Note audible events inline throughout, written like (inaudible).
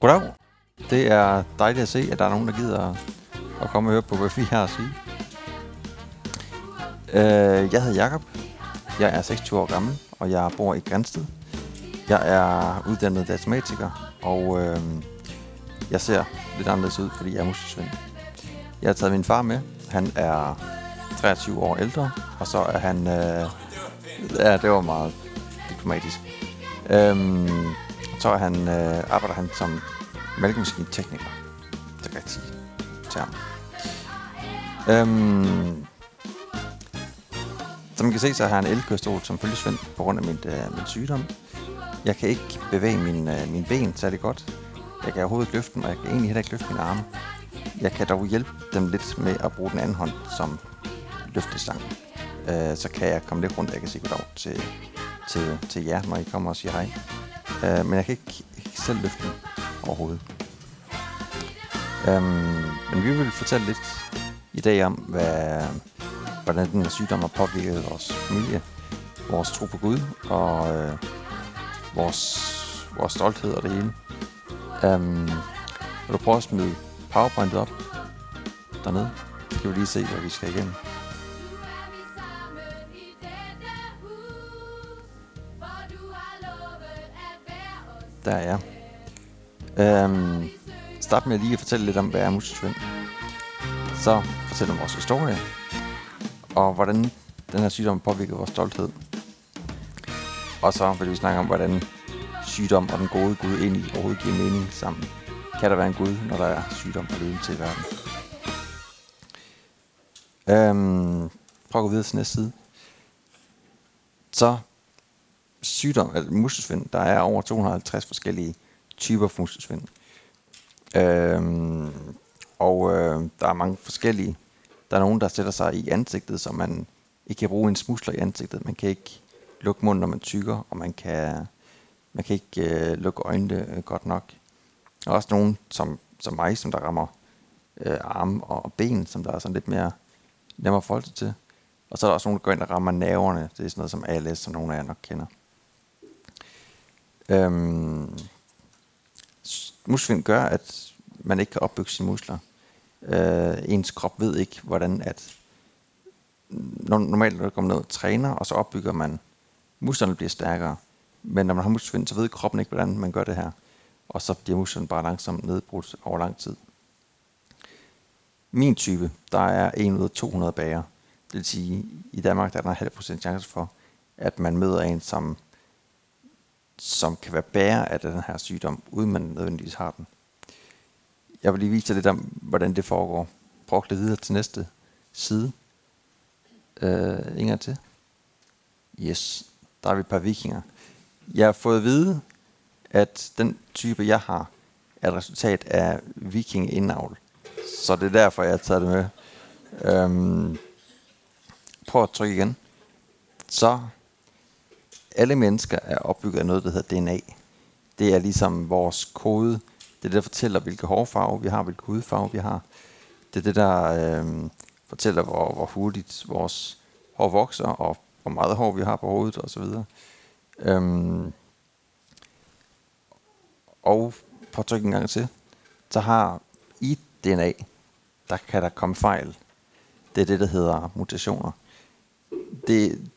Goddag. Det er dejligt at se, at der er nogen, der gider at komme og høre på, hvad vi har at sige. Uh, jeg hedder Jakob. Jeg er 26 år gammel, og jeg bor i Grænsted. Jeg er uddannet datamatiker, og uh, jeg ser lidt anderledes ud, fordi jeg er musiksvend. Jeg har taget min far med. Han er 23 år ældre, og så er han... Uh, ja, det var meget diplomatisk. Um, så er han, øh, arbejder han som mælkemaskintekniker. Det kan jeg sige til ham. Øhm, som man kan se, så har jeg en elkørestol som følgesvend på grund af min, øh, min sygdom. Jeg kan ikke bevæge min, øh, min ben særlig godt. Jeg kan overhovedet ikke løfte dem, og jeg kan egentlig heller ikke løfte mine arme. Jeg kan dog hjælpe dem lidt med at bruge den anden hånd som løftestang. Øh, så kan jeg komme lidt rundt, og jeg kan sige goddag til, til, til jer, når I kommer og siger hej. Øh, men jeg kan ikke, ikke selv løfte den overhovedet. Øhm, men vi vil fortælle lidt i dag om, hvad, hvordan den her sygdom har påvirket vores familie, vores tro på Gud og øh, vores, vores stolthed og det hele. Øhm, vil du prøve at smide powerpointet op dernede? Så kan vi lige se, hvad vi skal igennem. Der er jeg. Um, start med lige at fortælle lidt om, hvad er musiksvend. Så fortæl om vores historie, og hvordan den her sygdom påvirker vores stolthed. Og så vil vi snakke om, hvordan sygdom og den gode Gud egentlig overhovedet giver mening sammen. Kan der være en Gud, når der er sygdom og lidelse i verden? Øhm, prøv at gå videre til næste side. Så sygdom, altså muskelsvind, der er over 250 forskellige typer for muskelsvind. Øhm, og øh, der er mange forskellige. Der er nogen, der sætter sig i ansigtet, så man ikke kan bruge en musler i ansigtet. Man kan ikke lukke munden, når man tykker, og man kan, man kan ikke øh, lukke øjnene øh, godt nok. Der er også nogen, som, som mig, som der rammer øh, arme og ben, som der er sådan lidt mere nemmere at forholde sig til. Og så er der også nogen, der går ind og rammer nerverne. Det er sådan noget som ALS, som nogle af jer nok kender. Øhm, muskelvind gør, at man ikke kan opbygge sine muskler. Øh, ens krop ved ikke, hvordan at... Normalt, når der kommer ned og træner, og så opbygger man... Musklerne bliver stærkere. Men når man har muskelsvind, så ved kroppen ikke, hvordan man gør det her. Og så bliver musklerne bare langsomt nedbrudt over lang tid. Min type, der er 1 ud af 200 bager. Det vil sige, i Danmark der er der en halv procent chance for, at man møder en, som, som kan være bærer af den her sygdom, uden man nødvendigvis har den. Jeg vil lige vise dig lidt om, hvordan det foregår. Prøv at videre til næste side. Øh, Inger til. Yes, der er vi et par vikinger. Jeg har fået at vide, at den type, jeg har, er et resultat af vikingeindavl. Så det er derfor, jeg har taget det med. Øhm, prøv at trykke igen. Så alle mennesker er opbygget af noget, der hedder DNA. Det er ligesom vores kode. Det er det, der fortæller, hvilke hårfarve vi har, hvilke hudfarve vi har. Det er det, der øh, fortæller, hvor, hvor hurtigt vores hår vokser, og hvor meget hår vi har på hovedet osv. Øhm, og på tryk en gang til, så har i DNA, der kan der komme fejl. Det er det, der hedder mutationer. Det,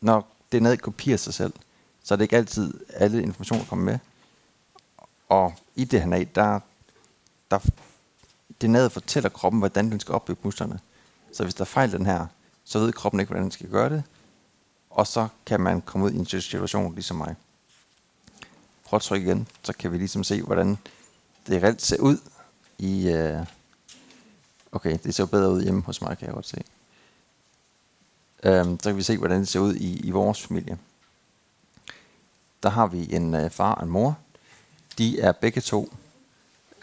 når DNA kopierer sig selv, så er det ikke altid alle informationer kommer med. Og i DNA, der, der DNA'et fortæller kroppen, hvordan den skal opbygge musklerne. Så hvis der er fejl den her, så ved kroppen ikke, hvordan den skal gøre det. Og så kan man komme ud i en situation ligesom mig. Prøv at trykke igen, så kan vi ligesom se, hvordan det reelt ser ud i... Uh okay, det ser bedre ud hjemme hos mig, kan jeg godt se. Øhm, så kan vi se, hvordan det ser ud i, i vores familie. Der har vi en øh, far og en mor. De er begge to.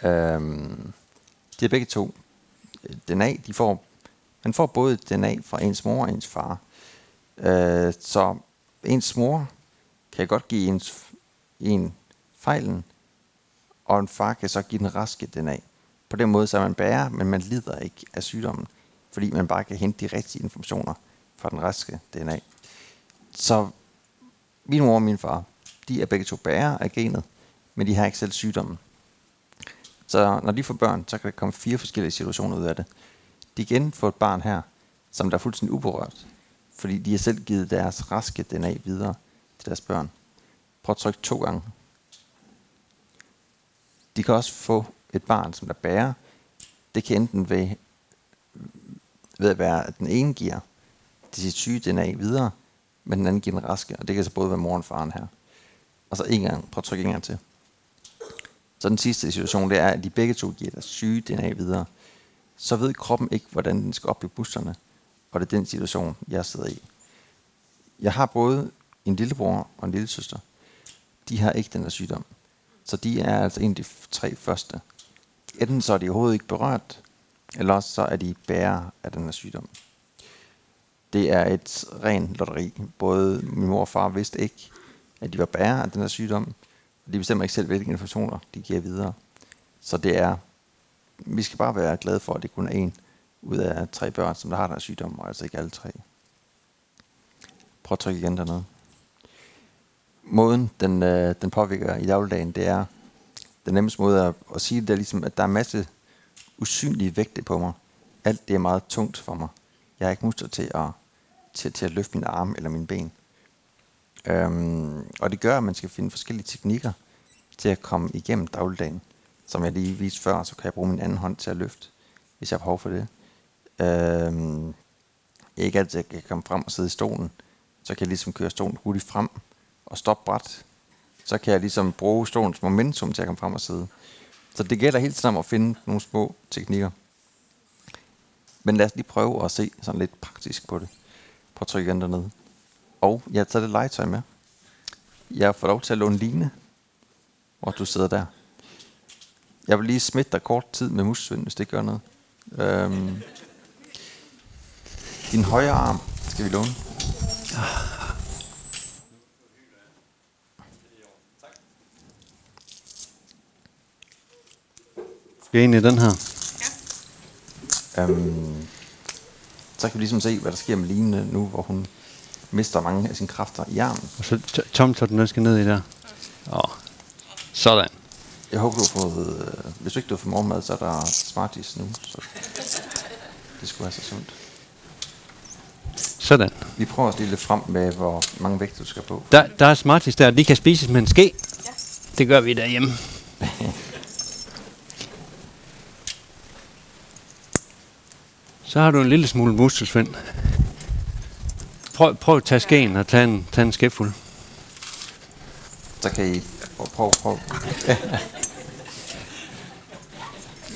Um, de er begge to øh, DNA. De får, man får både DNA fra ens mor og ens far. Øh, så ens mor kan godt give ens, en fejlen, og en far kan så give den raske DNA. På den måde så er man bærer, men man lider ikke af sygdommen, fordi man bare kan hente de rigtige informationer fra den raske DNA. Så min mor og min far, de er begge to bærere af genet, men de har ikke selv sygdommen. Så når de får børn, så kan der komme fire forskellige situationer ud af det. De igen får et barn her, som der er fuldstændig uberørt, fordi de har selv givet deres raske DNA videre til deres børn. Prøv at trykke to gange. De kan også få et barn, som der bærer. Det kan enten ved, ved at være, at den ene giver sit syge DNA videre, men den anden giver den raske, og det kan så både være moren og faren her. Og så en gang, prøv at trykke en gang til. Så den sidste situation, det er, at de begge to giver deres syge DNA videre. Så ved kroppen ikke, hvordan den skal op i busterne. Og det er den situation, jeg sidder i. Jeg har både en lillebror og en lille søster. De har ikke den her sygdom. Så de er altså en af de tre første. Enten så er de overhovedet ikke berørt, eller også så er de bærere af den her sygdom. Det er et rent lotteri. Både min mor og far vidste ikke, at de var bærere af den her sygdom, de bestemmer ikke selv, hvilke informationer de giver videre. Så det er, vi skal bare være glade for, at det kun er en ud af tre børn, som der har den her sygdom, og altså ikke alle tre. Prøv at trykke igen dernede. Måden, den, øh, den påvirker i dagligdagen, det er, den nemmeste måde at, at sige det, er ligesom, at der er en masse usynlige vægte på mig. Alt det er meget tungt for mig. Jeg har ikke muskler til at, til, til at løfte min arm eller min ben. Øhm, og det gør, at man skal finde forskellige teknikker til at komme igennem dagligdagen. Som jeg lige viste før, så kan jeg bruge min anden hånd til at løfte, hvis jeg har behov for det. Øhm, jeg ikke altid kan komme frem og sidde i stolen. Så kan jeg ligesom køre stolen hurtigt frem og stoppe bræt. Så kan jeg ligesom bruge stolens momentum til at komme frem og sidde. Så det gælder helt tiden at finde nogle små teknikker. Men lad os lige prøve at se sådan lidt praktisk på det. Prøv at trykke igen dernede. Og jeg har taget det legetøj med. Jeg får lov til at låne Line, hvor du sidder der. Jeg vil lige smitte dig kort tid med mussvind, hvis det gør noget. Øhm, din højre arm skal vi låne. Skal jeg ind i den her? Øhm, så kan vi ligesom se, hvad der sker med Line nu, hvor hun mister mange af sine kræfter i armen. Og så t- Tom tager den skal ned i der. Åh. Sådan. Jeg håber, du har fået... Øh, hvis du ikke du har fået morgenmad, så er der Smarties nu. Så det skulle være så sundt. Sådan. Vi prøver også lige lidt frem med, hvor mange vægte du skal på. Der, der er Smarties der. De kan spises med en ske. Ja. Det gør vi derhjemme. (laughs) Så har du en lille smule muskelsvind. Prøv, prøv at tage skeen og tage en, tage en skæfuld. Så kan I prøv, prøv, prøv.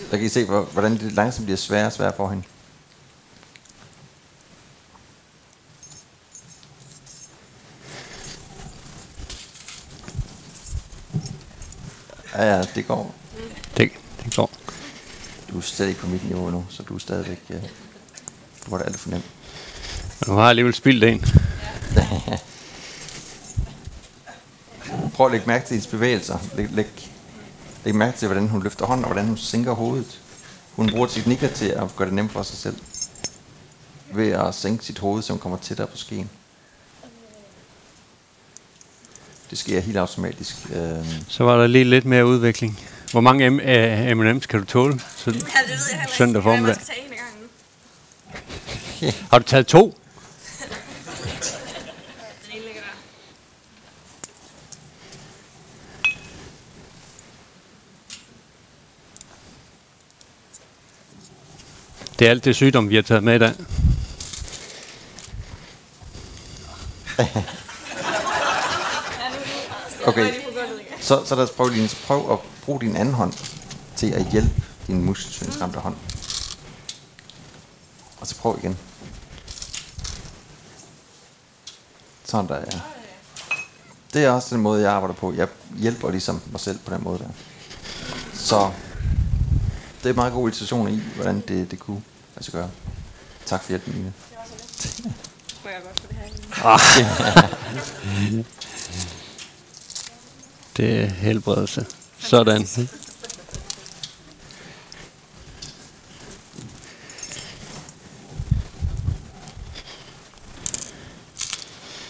Så kan I se, hvordan det langsomt bliver sværere og sværere for hende. Ja, ja, det går. Du er slet ikke på mit niveau nu, så du er stadigvæk... Øh, du var det alt for nemt. Nu har alligevel spildt en. (laughs) Prøv at lægge mærke til hendes bevægelser. Læg, læg, læg mærke til, hvordan hun løfter hånden, og hvordan hun sænker hovedet. Hun bruger teknikker til at gøre det nemt for sig selv. Ved at sænke sit hoved, så hun kommer tættere på skeen. Det sker helt automatisk. Øh, Så var der lige lidt mere udvikling. Hvor mange M- øh, M&M's kan du tåle? Så, Ja, det ved jeg ikke. Søndag Jeg formiddag. skal tage en af gangen nu. (laughs) har du taget to? Den ene ligger der. Det er alt det sygdom, vi har taget med i dag. (laughs) okay, så, så lad os prøve lige. Så prøv at bruge din anden hånd til at hjælpe din muskelsvindsramte hånd. Og så prøv igen. Sådan der, ja. Det er også den måde, jeg arbejder på. Jeg hjælper ligesom mig selv på den måde der. Så det er en meget god illustration i, hvordan det, det kunne lade sig gøre. Tak for hjælpen, Line. Må jeg godt få det her igen? (laughs) Det er helbredelse. Sådan.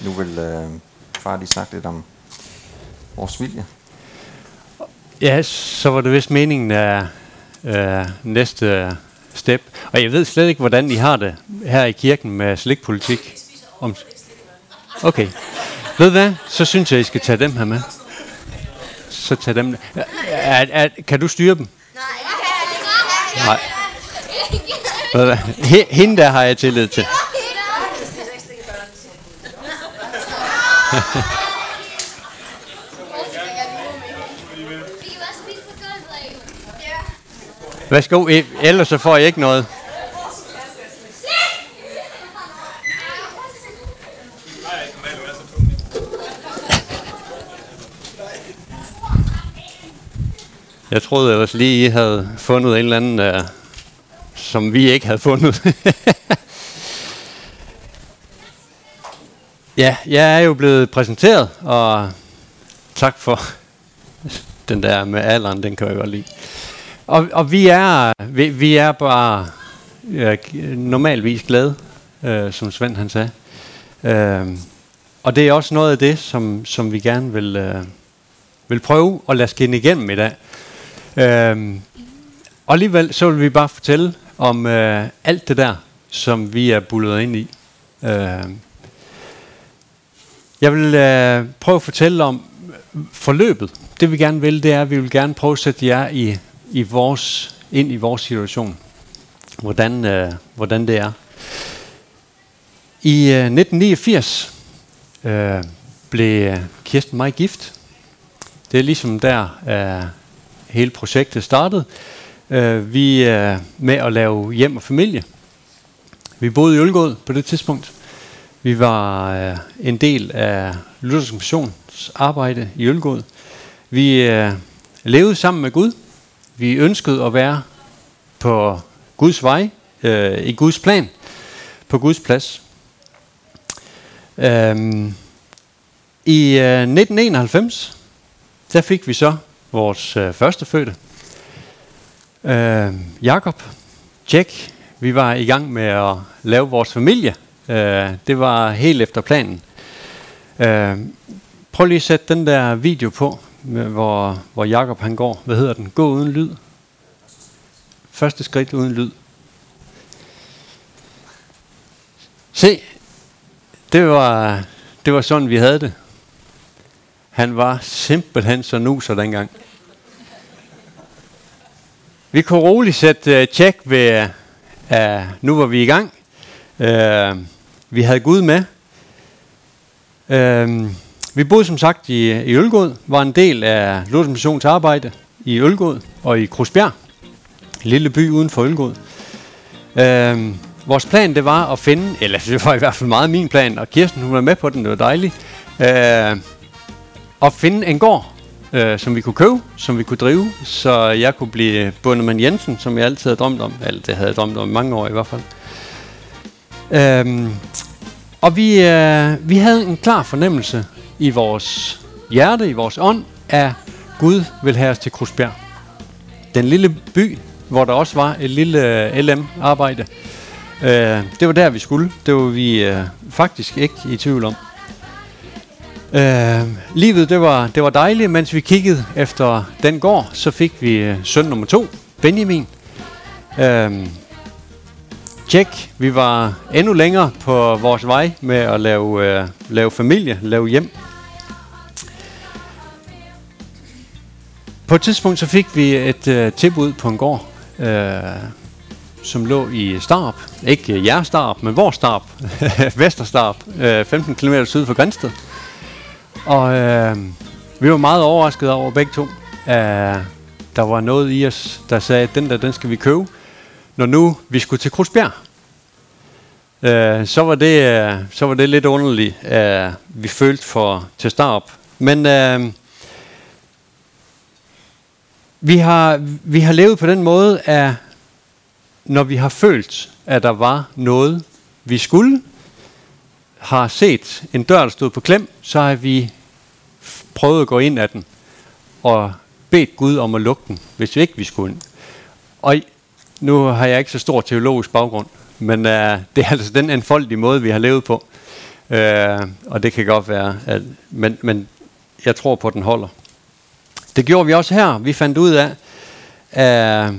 Nu vil øh, far lige snakke lidt om vores familie. Ja, så var det vist meningen, at øh, næste step. Og jeg ved slet ikke, hvordan I har det her i kirken med slikpolitik. Om okay. Ved hvad? Så synes jeg, I skal tage dem her med. Så tag dem. Er, er, kan du styre dem? Nej. He- Hende der har jeg tillid til. (laughs) Værsgo, e- ellers så får jeg ikke noget. Jeg troede ellers lige, I havde fundet en eller anden, uh, som vi ikke havde fundet. (laughs) ja, jeg er jo blevet præsenteret, og tak for den der med alderen, den kan jeg godt lide. Og, og vi er vi, vi er bare øh, normalvis glade, øh, som Svend han sagde. Øh, og det er også noget af det, som, som vi gerne vil, øh, vil prøve at lade skinne igennem i dag. Øhm, og alligevel så vil vi bare fortælle om øh, alt det der, som vi er bullet ind i. Øh, jeg vil øh, prøve at fortælle om øh, forløbet. Det vi gerne vil, det er, at vi vil gerne prøve at sætte jer i i vores, ind i vores situation. Hvordan, øh, hvordan det er. I øh, 1989 øh, blev øh, Kirsten mig gift. Det er ligesom der øh, hele projektet startede. Øh, vi er med at lave hjem og familie. Vi boede i Ølgod på det tidspunkt. Vi var øh, en del af Luthers Missions arbejde i Ølgod. Vi øh, levede sammen med Gud vi ønskede at være på Guds vej, øh, i Guds plan, på Guds plads. Øhm, I øh, 1991, der fik vi så vores øh, førstefødte, øh, Jakob, Jack. Vi var i gang med at lave vores familie. Øh, det var helt efter planen. Øh, prøv lige at sætte den der video på hvor, hvor Jakob han går. Hvad hedder den? Gå uden lyd. Første skridt uden lyd. Se, det var, det var sådan, vi havde det. Han var simpelthen så nuser dengang. Vi kunne roligt sætte uh, tjek ved, uh, nu var vi i gang. Uh, vi havde Gud med. Uh, vi boede som sagt i, i Ølgod, var en del af Luthers Missions arbejde i Ølgod og i Krusbjerg, en lille by uden for Ølgod. Uh, vores plan det var at finde, eller (laughs) det var i hvert fald meget min plan, og Kirsten hun var med på den, det var dejligt, Uh, at finde en gård, øh, som vi kunne købe, som vi kunne drive, så jeg kunne blive Bundemann Jensen, som jeg altid havde drømt om, eller det havde jeg drømt om i mange år i hvert fald. Øhm, og vi, øh, vi havde en klar fornemmelse i vores hjerte, i vores ånd, at Gud vil have os til Krusbjerg. Den lille by, hvor der også var et lille øh, LM-arbejde, øh, det var der, vi skulle. Det var vi øh, faktisk ikke i tvivl om. Øh, livet, det var, det var dejligt, mens vi kiggede efter den gård, så fik vi øh, søn nummer to, Benjamin. Øh, Tjek, vi var endnu længere på vores vej med at lave, øh, lave familie, lave hjem. På et tidspunkt så fik vi et øh, tilbud på en gård, øh, som lå i Starp. Ikke øh, jeres Starp, men vores Starp. (laughs) Vesterstarp, øh, 15 km syd for Grænsted. Og øh, vi var meget overrasket over begge to. Øh, der var noget i os, der sagde, at den der, den skal vi købe når nu vi skulle til Krusbjerg, øh, så, var det, øh, så var det lidt underligt, øh, vi følte for til start. Men øh, vi, har, vi har levet på den måde, at når vi har følt, at der var noget, vi skulle, har set en dør, der stod på klem, så har vi prøvet at gå ind ad den og bedt Gud om at lukke den, hvis vi ikke vi skulle ind. Og nu har jeg ikke så stor teologisk baggrund, men øh, det er altså den enfoldige måde, vi har levet på. Øh, og det kan godt være, at, men, men jeg tror på, at den holder. Det gjorde vi også her. Vi fandt ud af, at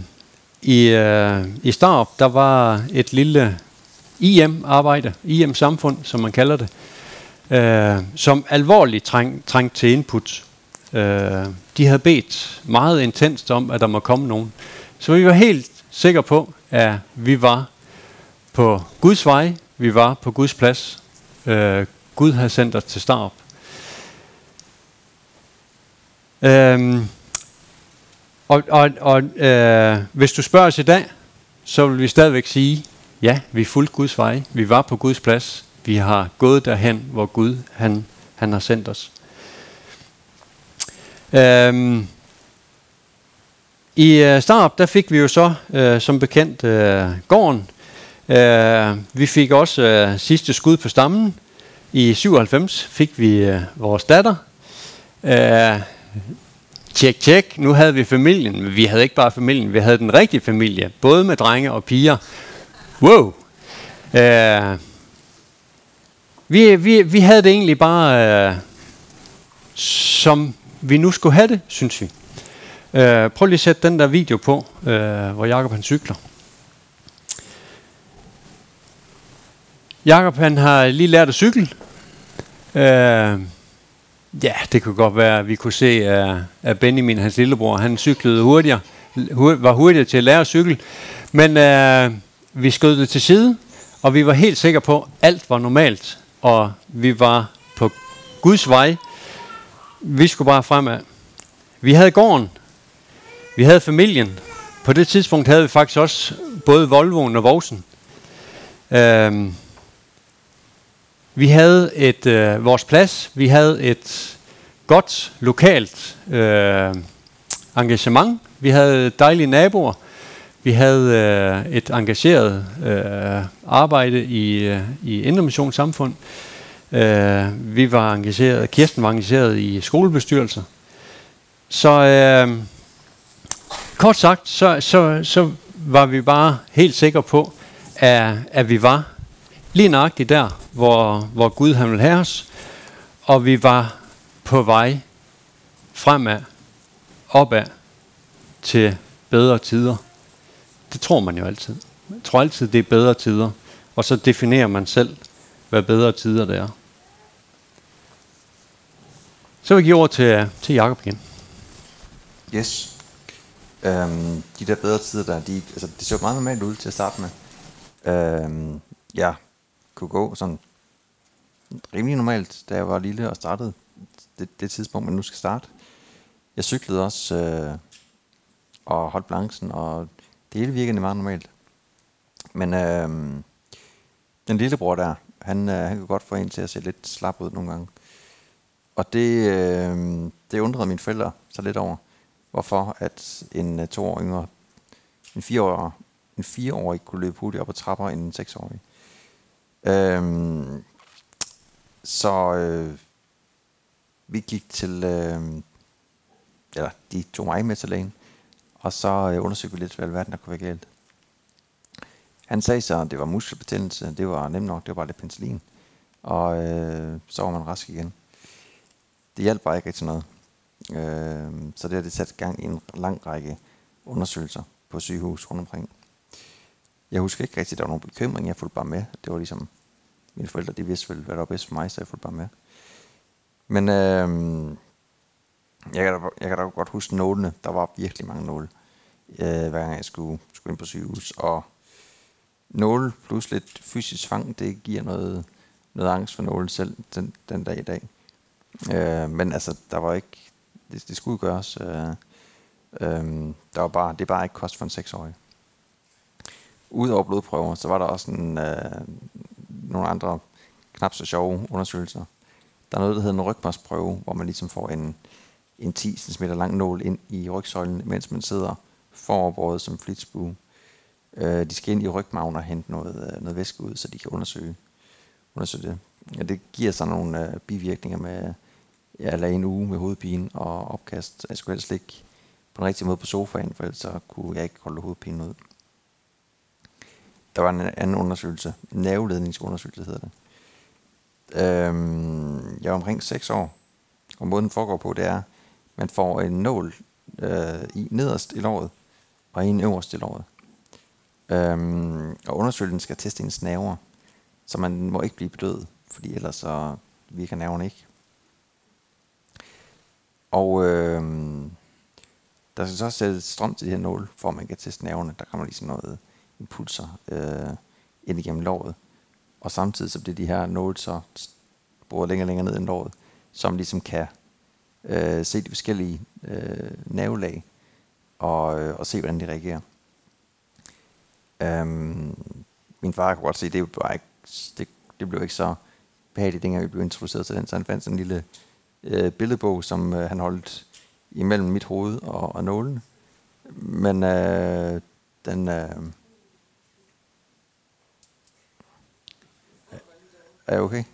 i, øh, i Starup, der var et lille IM-arbejde, IM-samfund, som man kalder det, øh, som alvorligt træng, trængt til input. Øh, de havde bedt meget intenst om, at der må komme nogen. Så vi var helt sikre på, at vi var på Guds vej, vi var på Guds plads. Øh, Gud havde sendt os til Starup. Øhm, og og, og øh, hvis du spørger os i dag, så vil vi stadigvæk sige, ja, vi fulgte Guds vej. Vi var på Guds plads. Vi har gået derhen, hvor Gud han, han har sendt os. Øhm, I øh, Starup, der fik vi jo så øh, som bekendt øh, gården. Øh, vi fik også øh, sidste skud på stammen. I 97 fik vi øh, vores datter. Øh, tjek, tjek. Nu havde vi familien, men vi havde ikke bare familien, vi havde den rigtige familie. Både med drenge og piger. Wow! Øh, vi, vi, vi havde det egentlig bare, øh, som vi nu skulle have det, synes vi. Øh, prøv lige at sætte den der video på, øh, hvor Jakob han cykler. Jakob han har lige lært at cykle. Øh, ja, det kunne godt være, at vi kunne se, at, at Benjamin, hans lillebror, han cyklede hurtigere, var hurtigere til at lære at cykle. Men øh, vi skød det til side, og vi var helt sikre på, at alt var normalt, og vi var på Guds vej. Vi skulle bare fremad. Vi havde gården, vi havde familien. På det tidspunkt havde vi faktisk også både Volvoen og Vovsen. Øh, vi havde et øh, vores plads, vi havde et godt lokalt øh, engagement, vi havde dejlige naboer, vi havde øh, et engageret øh, arbejde i, øh, i Indre Samfund. Øh, vi var engageret, Kirsten var engageret i skolebestyrelser. Så øh, kort sagt, så, så, så var vi bare helt sikre på, at, at vi var lige nøjagtigt der, hvor, hvor Gud han ville have os, og vi var på vej fremad, opad til bedre tider. Det tror man jo altid. Man tror altid, det er bedre tider, og så definerer man selv, hvad bedre tider det er. Så vil jeg give ord til, til Jacob igen. Yes. Øhm, de der bedre tider der, de, altså, det så meget normalt ud til at starte med. Øhm, ja, kunne gå sådan rimelig normalt, da jeg var lille og startede det, det tidspunkt, man nu skal starte. Jeg cyklede også øh, og holdt balancen, og det hele virkede meget normalt. Men øh, den lillebror der, han, øh, han kunne godt få en til at se lidt slap ud nogle gange. Og det, øh, det undrede mine forældre så lidt over, hvorfor at en øh, to år yngre, en fireårig, en fireårig kunne løbe hurtigt op ad trapper end en seksårig. Øh, så øh, vi gik til, øh, eller de tog mig med til lægen, og så øh, undersøgte vi lidt, hvad verden der kunne være galt. Han sagde så, at det var muskelbetændelse, det var nemt nok, det var bare lidt penicillin, og øh, så var man rask igen. Det hjalp bare ikke rigtig noget. Øh, så det har det sat gang i en lang række undersøgelser på sygehus rundt omkring. Jeg husker ikke rigtigt, at der var nogen bekymring. Jeg fulgte bare med. Det var ligesom, mine forældre, de vidste vel, hvad der var bedst for mig, så jeg fulgte bare med. Men øh, jeg, kan da, jeg kan da godt huske nålene. Der var virkelig mange nåle, øh, hver gang jeg skulle, skulle ind på sygehus. Og nåle plus lidt fysisk fang, det giver noget, noget angst for nålen selv den, den dag i dag. Øh, men altså, der var ikke, det, det skulle gøres. Øh, øh, der var bare, det er bare ikke kost for en seksårig. Udover blodprøver, så var der også en, øh, nogle andre knap så sjove undersøgelser. Der er noget, der hedder en rygmarsprøve, hvor man ligesom får en, en 10 cm lang nål ind i rygsøjlen, mens man sidder foroverbøjet som flitsbue. Øh, de skal ind i rygmagen og hente noget, øh, noget væske ud, så de kan undersøge, undersøge det. Ja, det giver sig nogle øh, bivirkninger med, ja, eller en uge med hovedpine og opkast. Jeg skulle helst ligge på den rigtige måde på sofaen, for ellers så kunne jeg ikke holde hovedpinen ud. Der var en anden undersøgelse, en nerveledningsundersøgelse hedder det. Øhm, jeg var omkring 6 år, og måden den foregår på, det er, man får en nål øh, i nederst i låret, og en øverst i låret. Øhm, og undersøgelsen skal teste ens nerver, så man må ikke blive bedøvet, fordi ellers så virker nerven ikke. Og øhm, der skal så sættes strøm til de her nåle, for at man kan teste nerverne. Der kommer ligesom noget impulser øh, ind igennem låret. Og samtidig så bliver de her nåle så boret længere og længere ned i låret, som ligesom kan øh, se de forskellige øh, nervelag og, øh, og se, hvordan de reagerer. Øhm, min far kunne godt se, det, var ikke, det, det blev ikke så behageligt, dengang vi blev introduceret til den, så han fandt sådan en lille øh, billedbog, som øh, han holdt imellem mit hoved og, og nålen. Men øh, den... Øh, er okay?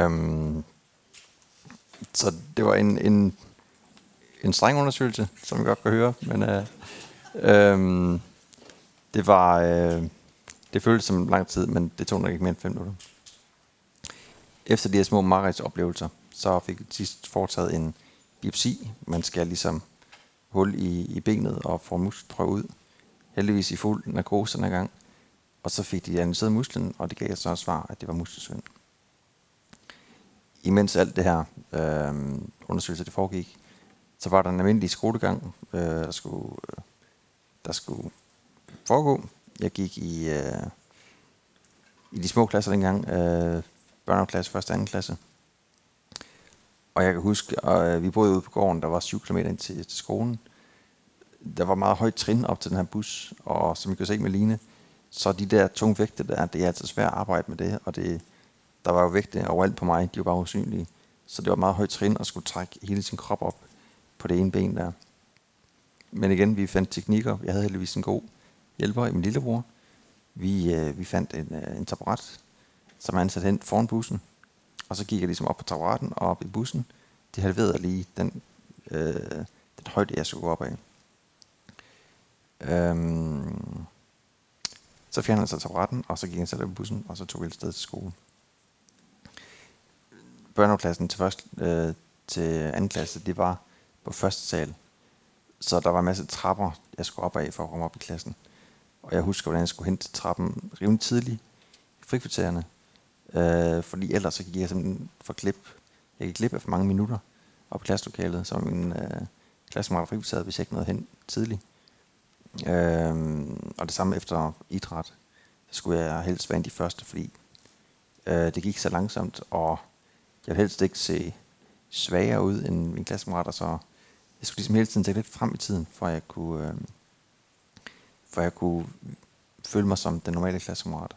Øhm, så det var en, en, en streng undersøgelse, som vi godt kan høre, men øh, øh, det var øh, det føltes som lang tid, men det tog nok ikke mere end 5 minutter. Efter de her små oplevelser, så fik vi sidst foretaget en biopsi. Man skal ligesom hul i, i benet og få muskelprøve ud. Heldigvis i fuld narkose den gang. Og så fik de analyseret musklen, og det gav så svar, at det var muskelsvind imens alt det her øh, undersøgelse det foregik, så var der en almindelig skolegang, øh, der, skulle, øh, der skulle foregå. Jeg gik i, øh, i de små klasser dengang, øh, børneklasse, første og anden klasse. Og jeg kan huske, at øh, vi boede ude på gården, der var 7 km ind til, til skolen. Der var meget højt trin op til den her bus, og som I kan se med Line, så de der tunge vægte der, det er altså svært at arbejde med det, og det, der var jo vægte overalt på mig, de var bare usynlige. Så det var meget højt trin at skulle trække hele sin krop op på det ene ben der. Men igen, vi fandt teknikker. Jeg havde heldigvis en god hjælper i min lillebror. Vi, øh, vi fandt en, øh, en taburet, som han satte hen foran bussen. Og så gik jeg ligesom op på taburetten og op i bussen. Det halverede lige den, øh, den højde, jeg skulle gå op af. Øhm, så fjernede han sig taburetten, og så gik han selv op i bussen, og så tog vi et sted til skolen børneklassen til, første, øh, til anden klasse, det var på første sal. Så der var en masse trapper, jeg skulle op af for at komme op i klassen. Og jeg husker, hvordan jeg skulle hen til trappen rimelig tidligt i frikvartererne. Øh, fordi ellers så gik jeg simpelthen for klip. Jeg gik glip af for mange minutter op i klasselokalet, så min øh, klassemakker frikvarteret, hvis jeg ikke nåede hen tidligt. Øh, og det samme efter idræt. Så skulle jeg helst være en de første, fordi øh, det gik så langsomt, og jeg vil helst ikke se svagere ud end mine klassekammerater, så jeg skulle ligesom hele tiden tænke lidt frem i tiden, for at jeg kunne, øh, for at jeg kunne føle mig som den normale klassekammerat.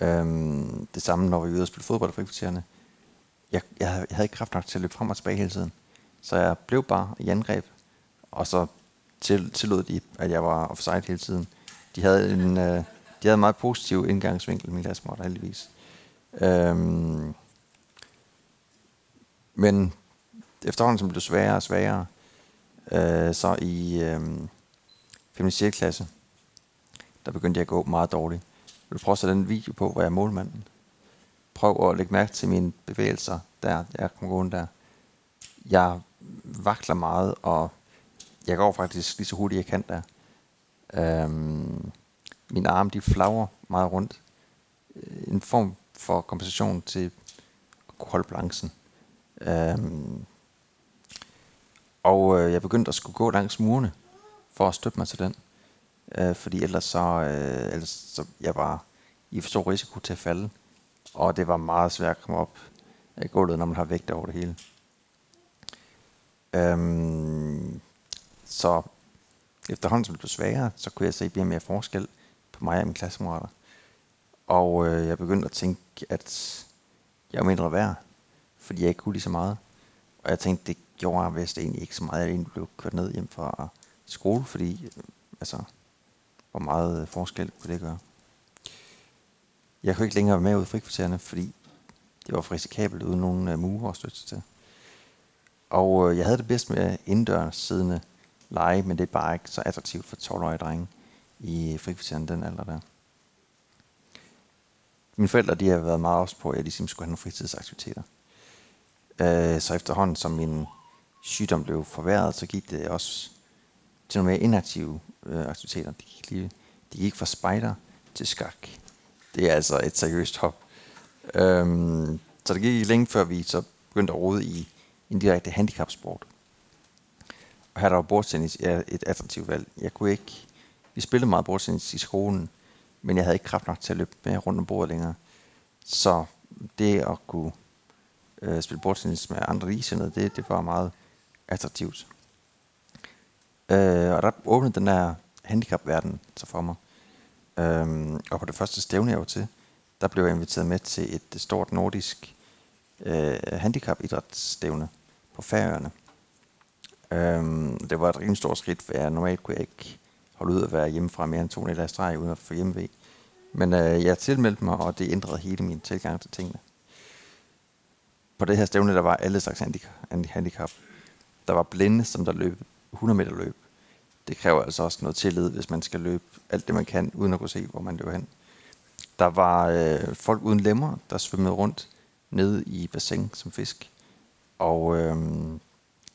Øhm, det samme, når vi var ude og spille fodbold i frikvartererne. Jeg, jeg, jeg havde ikke kraft nok til at løbe frem og tilbage hele tiden. Så jeg blev bare i angreb, og så til, tillod de, at jeg var offside hele tiden. De havde en, øh, de havde en meget positiv indgangsvinkel, min klassekammerater heldigvis. Øhm, men efterhånden som det blev sværere og sværere, øh, så i øh, 5. 6. klasse, der begyndte jeg at gå meget dårligt. Jeg vil prøve at sætte en video på, hvor jeg er målmanden. Prøv at lægge mærke til mine bevægelser, der jeg kommer gående der. Jeg vakler meget, og jeg går faktisk lige så hurtigt jeg kan der. Øhm, mine arme de flager meget rundt. Øh, en form for kompensation til at kunne holde balancen. Øhm, og øh, jeg begyndte at skulle gå langs murene for at støtte mig til den. Øh, fordi ellers så, øh, ellers så jeg var i for stor risiko til at falde. Og det var meget svært at komme op af gulvet, når man har vægt over det hele. Øhm, så efterhånden som det blev sværere, så kunne jeg se mere og mere forskel på mig og mine klassekammerater. Og øh, jeg begyndte at tænke, at jeg var mindre værd, fordi jeg ikke kunne lige så meget. Og jeg tænkte, det gjorde jeg vist egentlig ikke så meget, jeg egentlig blev kørt ned hjem fra skole, fordi altså, hvor meget øh, forskel kunne det gøre. Jeg kunne ikke længere være med ud i frikvartererne, fordi det var for risikabelt uden nogen øh, mure at støtte sig til. Og øh, jeg havde det bedst med indendørs siddende lege, men det er bare ikke så attraktivt for 12-årige drenge i frikvarteren den alder der. Mine forældre de har været meget også på, at jeg ligesom skulle have nogle fritidsaktiviteter. Øh, så efterhånden som min sygdom blev forværret, så gik det også til nogle mere inaktive øh, aktiviteter. Det gik, lige, det gik fra spejder til skak. Det er altså et seriøst hop. Øhm, så det gik længe før vi så begyndte at rode i en direkte handicapsport. Og her der var bordtennis ja, et attraktivt valg. Jeg kunne ikke, vi spillede meget bordtennis i skolen, men jeg havde ikke kraft nok til at løbe med rundt om bordet længere. Så det at kunne øh, spille bordtennis med andre ligesindede, det, det var meget attraktivt. Øh, og der åbnede den der handicapverden så for mig. Øh, og på det første stævne, jeg var til, der blev jeg inviteret med til et stort nordisk øh, handicapidrætsstævne på Færøerne. Øh, det var et rimelig stort skridt, for jeg normalt kunne jeg ikke holde ud at være hjemmefra mere end to nætter i streg, uden at få hjemmevæg. Men øh, jeg tilmeldte mig, og det ændrede hele min tilgang til tingene. På det her stævne, der var alle slags handicap. Der var blinde, som der løb 100 meter løb. Det kræver altså også noget tillid, hvis man skal løbe alt det, man kan, uden at kunne se, hvor man løber hen. Der var øh, folk uden lemmer, der svømmede rundt nede i bassin som fisk. Og øh,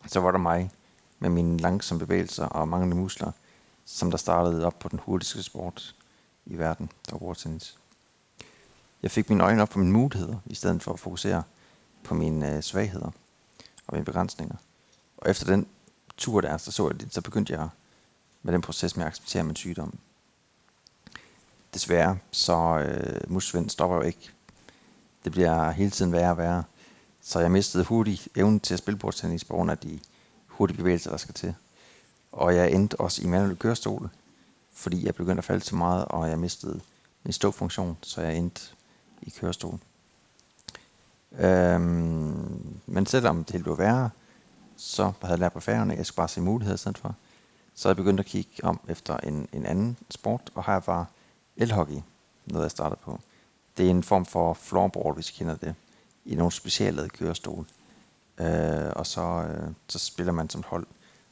så var der mig med mine langsomme bevægelser og manglende muskler, som der startede op på den hurtigste sport i verden, der var bordtennis. Jeg fik mine øjne op på mine muligheder, i stedet for at fokusere på mine øh, svagheder og mine begrænsninger. Og efter den tur der, så, så, jeg det, så begyndte jeg med den proces med at acceptere min sygdom. Desværre, så øh, musvind stopper jo ikke. Det bliver hele tiden værre og værre. Så jeg mistede hurtigt evnen til at spille bordtennis på grund af de hurtige bevægelser, der skal til. Og jeg endte også i manuel kørestol, fordi jeg begyndte at falde så meget, og jeg mistede min ståfunktion, så jeg endte i kørestol. Øhm, men selvom det blev værre, så havde jeg lært på færgerne, jeg skulle bare se muligheder i stedet for. Så jeg begyndte at kigge om efter en, en anden sport, og her var elhockey noget, jeg startede på. Det er en form for floorball, hvis I kender det, i nogle specialede kørestol. Øh, og så, øh, så spiller man som hold,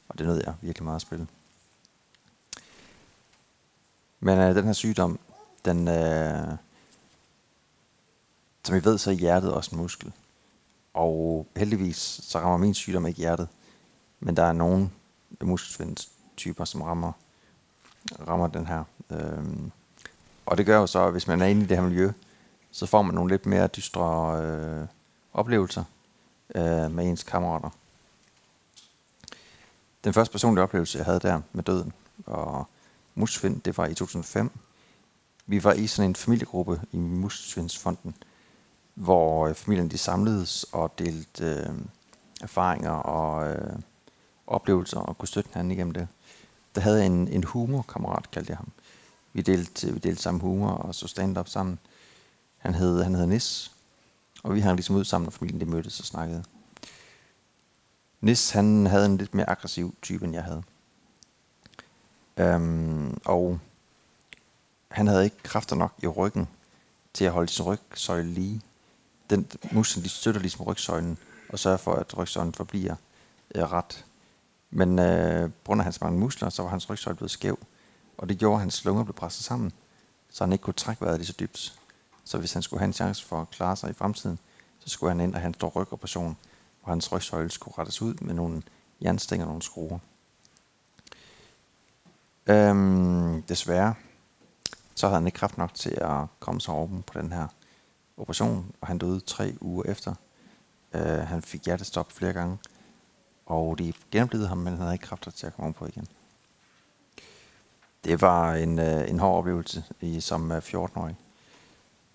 og det nød jeg virkelig meget at spille. Men øh, den her sygdom, den, øh, som I ved, så er hjertet også en muskel. Og heldigvis så rammer min sygdom ikke hjertet. Men der er nogle muskelsvindstyper, som rammer, rammer den her. Øhm, og det gør jo så, at hvis man er inde i det her miljø, så får man nogle lidt mere dystre øh, oplevelser øh, med ens kammerater. Den første personlige oplevelse, jeg havde der med døden og muskelsvind, det var i 2005. Vi var i sådan en familiegruppe i Muskelsvindsfonden, hvor øh, familien de samledes og delte øh, erfaringer og øh, oplevelser og kunne støtte hinanden igennem det. Der havde en, en humorkammerat, kaldte jeg ham. Vi delte, vi delte sammen humor og så stand-up sammen. Han hed, han hed Nis, og vi hang ligesom ud sammen, når familien de mødtes og snakkede. Nis, han havde en lidt mere aggressiv type, end jeg havde. Øhm, og han havde ikke kræfter nok i ryggen til at holde sin rygsøjle lige den musklen de støtter ligesom rygsøjlen, og sørger for, at rygsøjlen forbliver øh, ret. Men øh, på grund af hans mange muskler, så var hans rygsøjle blevet skæv, og det gjorde, at hans lunger blev presset sammen, så han ikke kunne trække vejret lige så dybt. Så hvis han skulle have en chance for at klare sig i fremtiden, så skulle han ind og have en stor rygoperation, hvor hans rygsøjle skulle rettes ud med nogle jernstænger og nogle skruer. Øhm, desværre, så havde han ikke kraft nok til at komme sig oven på den her operation, og han døde tre uger efter. Øh, han fik hjertestop flere gange, og de genoplevede ham, men han havde ikke kræfter til at komme på igen. Det var en, øh, en hård oplevelse i, som øh, 14-årig.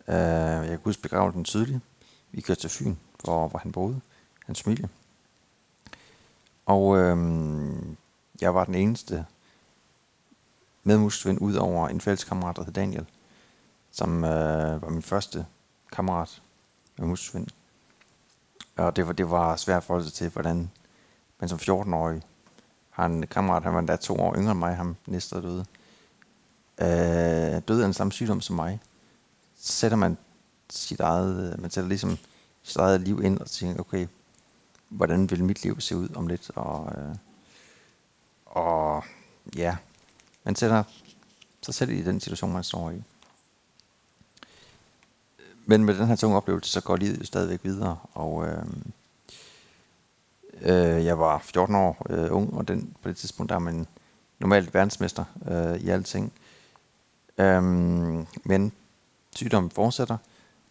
Øh, jeg kan huske begravelsen tydeligt. Vi kørte til Fyn, hvor, hvor han boede, hans familie. Og øh, jeg var den eneste medmuskelven ud over en fælleskammerat, der hed Daniel. som øh, var min første kammerat med muskelsvind. Og det var, det var svært at forholde sig til, hvordan man som 14-årig har en kammerat, han var endda to år yngre end mig, ham næste døde. Øh, døde af den samme sygdom som mig. Så sætter man sit eget, øh, man sætter ligesom sit eget liv ind og tænker, okay, hvordan vil mit liv se ud om lidt? Og, øh, og ja, man sætter sig selv i den situation, man står i. Men med den her tunge oplevelse, så går livet jo stadigvæk videre, og øh, øh, jeg var 14 år øh, ung, og den, på det tidspunkt der er man normalt verdensmester øh, i alting. Øh, men sygdommen fortsætter,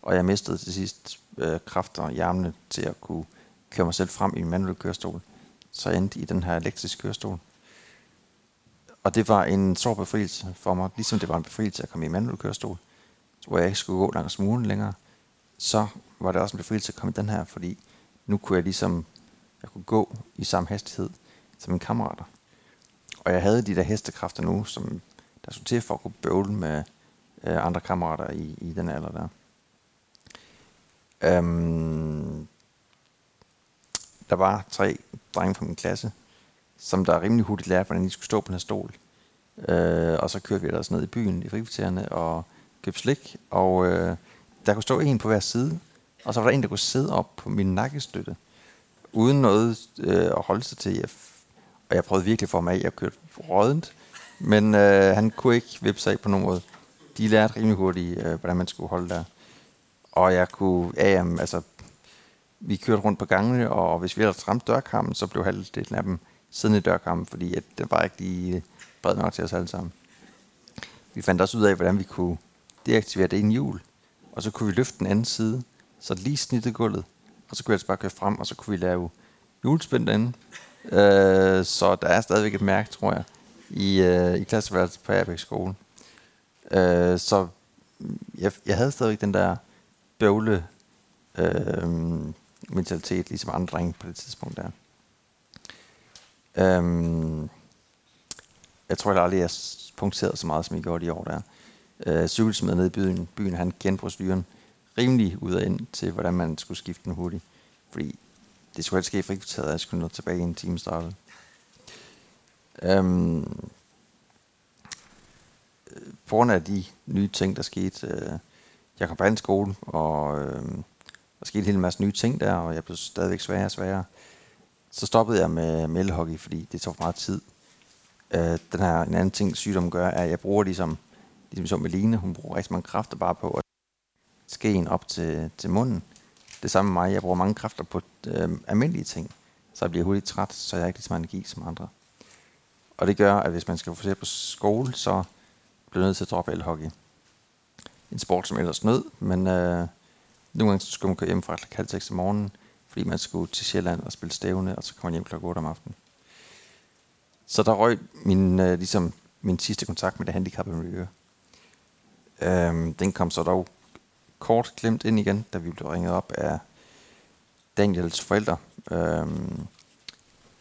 og jeg mistede til sidst øh, kræfter i armene til at kunne køre mig selv frem i en manuel kørestol. Så jeg endte i den her elektriske kørestol. Og det var en stor befrielse for mig, ligesom det var en befrielse at komme i en manuel kørestol, hvor jeg ikke skulle gå langs muren længere. Så var det også en befrielse at komme i den her, fordi nu kunne jeg ligesom jeg kunne gå i samme hastighed som mine kammerater. Og jeg havde de der hestekræfter nu, som der skulle til for at kunne bøvle med øh, andre kammerater i, i den alder der. Øhm, der var tre drenge fra min klasse, som der rimelig hurtigt lærte, hvordan de skulle stå på den her stol. Øh, og så kørte vi ellers ned i byen i frikvartererne og købte slik. Og øh, der kunne stå en på hver side, og så var der en, der kunne sidde op på min nakkestøtte, uden noget øh, at holde sig til. Jeg, og jeg prøvede virkelig for mig af, jeg kørte rådent, men øh, han kunne ikke vippe sig af på nogen måde. De lærte rimelig hurtigt, øh, hvordan man skulle holde der. Og jeg kunne, ja, jamen, altså, vi kørte rundt på gangene, og hvis vi ellers ramte dørkammen, så blev halvdelen af dem siddende i dørkammen, fordi at den var ikke lige øh, bred nok til os alle sammen. Vi fandt også ud af, hvordan vi kunne deaktivere det i hjul, og så kunne vi løfte den anden side, så lige snittede gulvet, og så kunne jeg altså bare køre frem, og så kunne vi lave hjulspænd derinde. Øh, så der er stadigvæk et mærke, tror jeg, i, øh, i klasseværelset på Airbags skole. Øh, så jeg, jeg havde stadigvæk den der bøvle øh, mentalitet, ligesom andre drenge på det tidspunkt der. Øhm, jeg tror jeg aldrig, jeg punkterede så meget, som jeg gjorde de år der. Øh, cykelsmed nede i byen, byen han kendte proceduren rimelig ud og ind til, hvordan man skulle skifte den hurtigt. Fordi det skulle helst ske i frikvarteret, at jeg skulle nå tilbage i en time startet. Øhm, på grund af de nye ting, der skete, øh, jeg kom på anden skole, og øh, der skete en hel masse nye ting der, og jeg blev stadigvæk sværere og sværere. Så stoppede jeg med meldehockey, fordi det tog for meget tid. Øh, den her en anden ting, sygdommen gør, er, at jeg bruger ligesom, ligesom som Meline, hun bruger rigtig mange kræfter bare på at skeen op til, til munden. Det samme med mig, jeg bruger mange kræfter på øh, almindelige ting, så jeg bliver hurtigt træt, så jeg har ikke lige så meget energi som andre. Og det gør, at hvis man skal fokusere på skole, så bliver nødt til at droppe elhockey. En sport, som ellers nød, men øh, nogle gange skulle man køre hjem fra halv om morgenen, fordi man skulle til Sjælland og spille stævne, og så kom man hjem kl. 8 om aftenen. Så der røg min, øh, ligesom min sidste kontakt med det handicappede miljø. Øhm, den kom så dog kort glemt ind igen, da vi blev ringet op af Daniels forældre, øhm,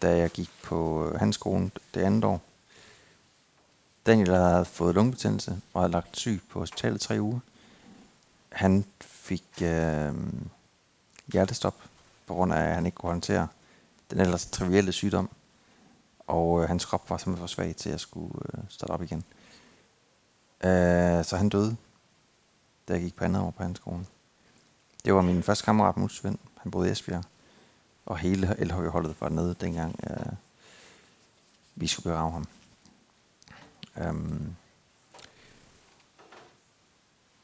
da jeg gik på øh, hans skole det andet år. Daniel havde fået lungebetændelse og havde lagt syg på hospitalet tre uger. Han fik øh, hjertestop, på grund af, at han ikke kunne håndtere den ellers trivielle sygdom. Og øh, hans krop var simpelthen for svag til at skulle øh, starte op igen. Øh, så han døde, da jeg gik på andet år på hans skole. Det var min første kammerat, Musvend. Han boede i Esbjerg. Og hele LHV-holdet var nede dengang, øh, vi skulle begrave ham. Øhm,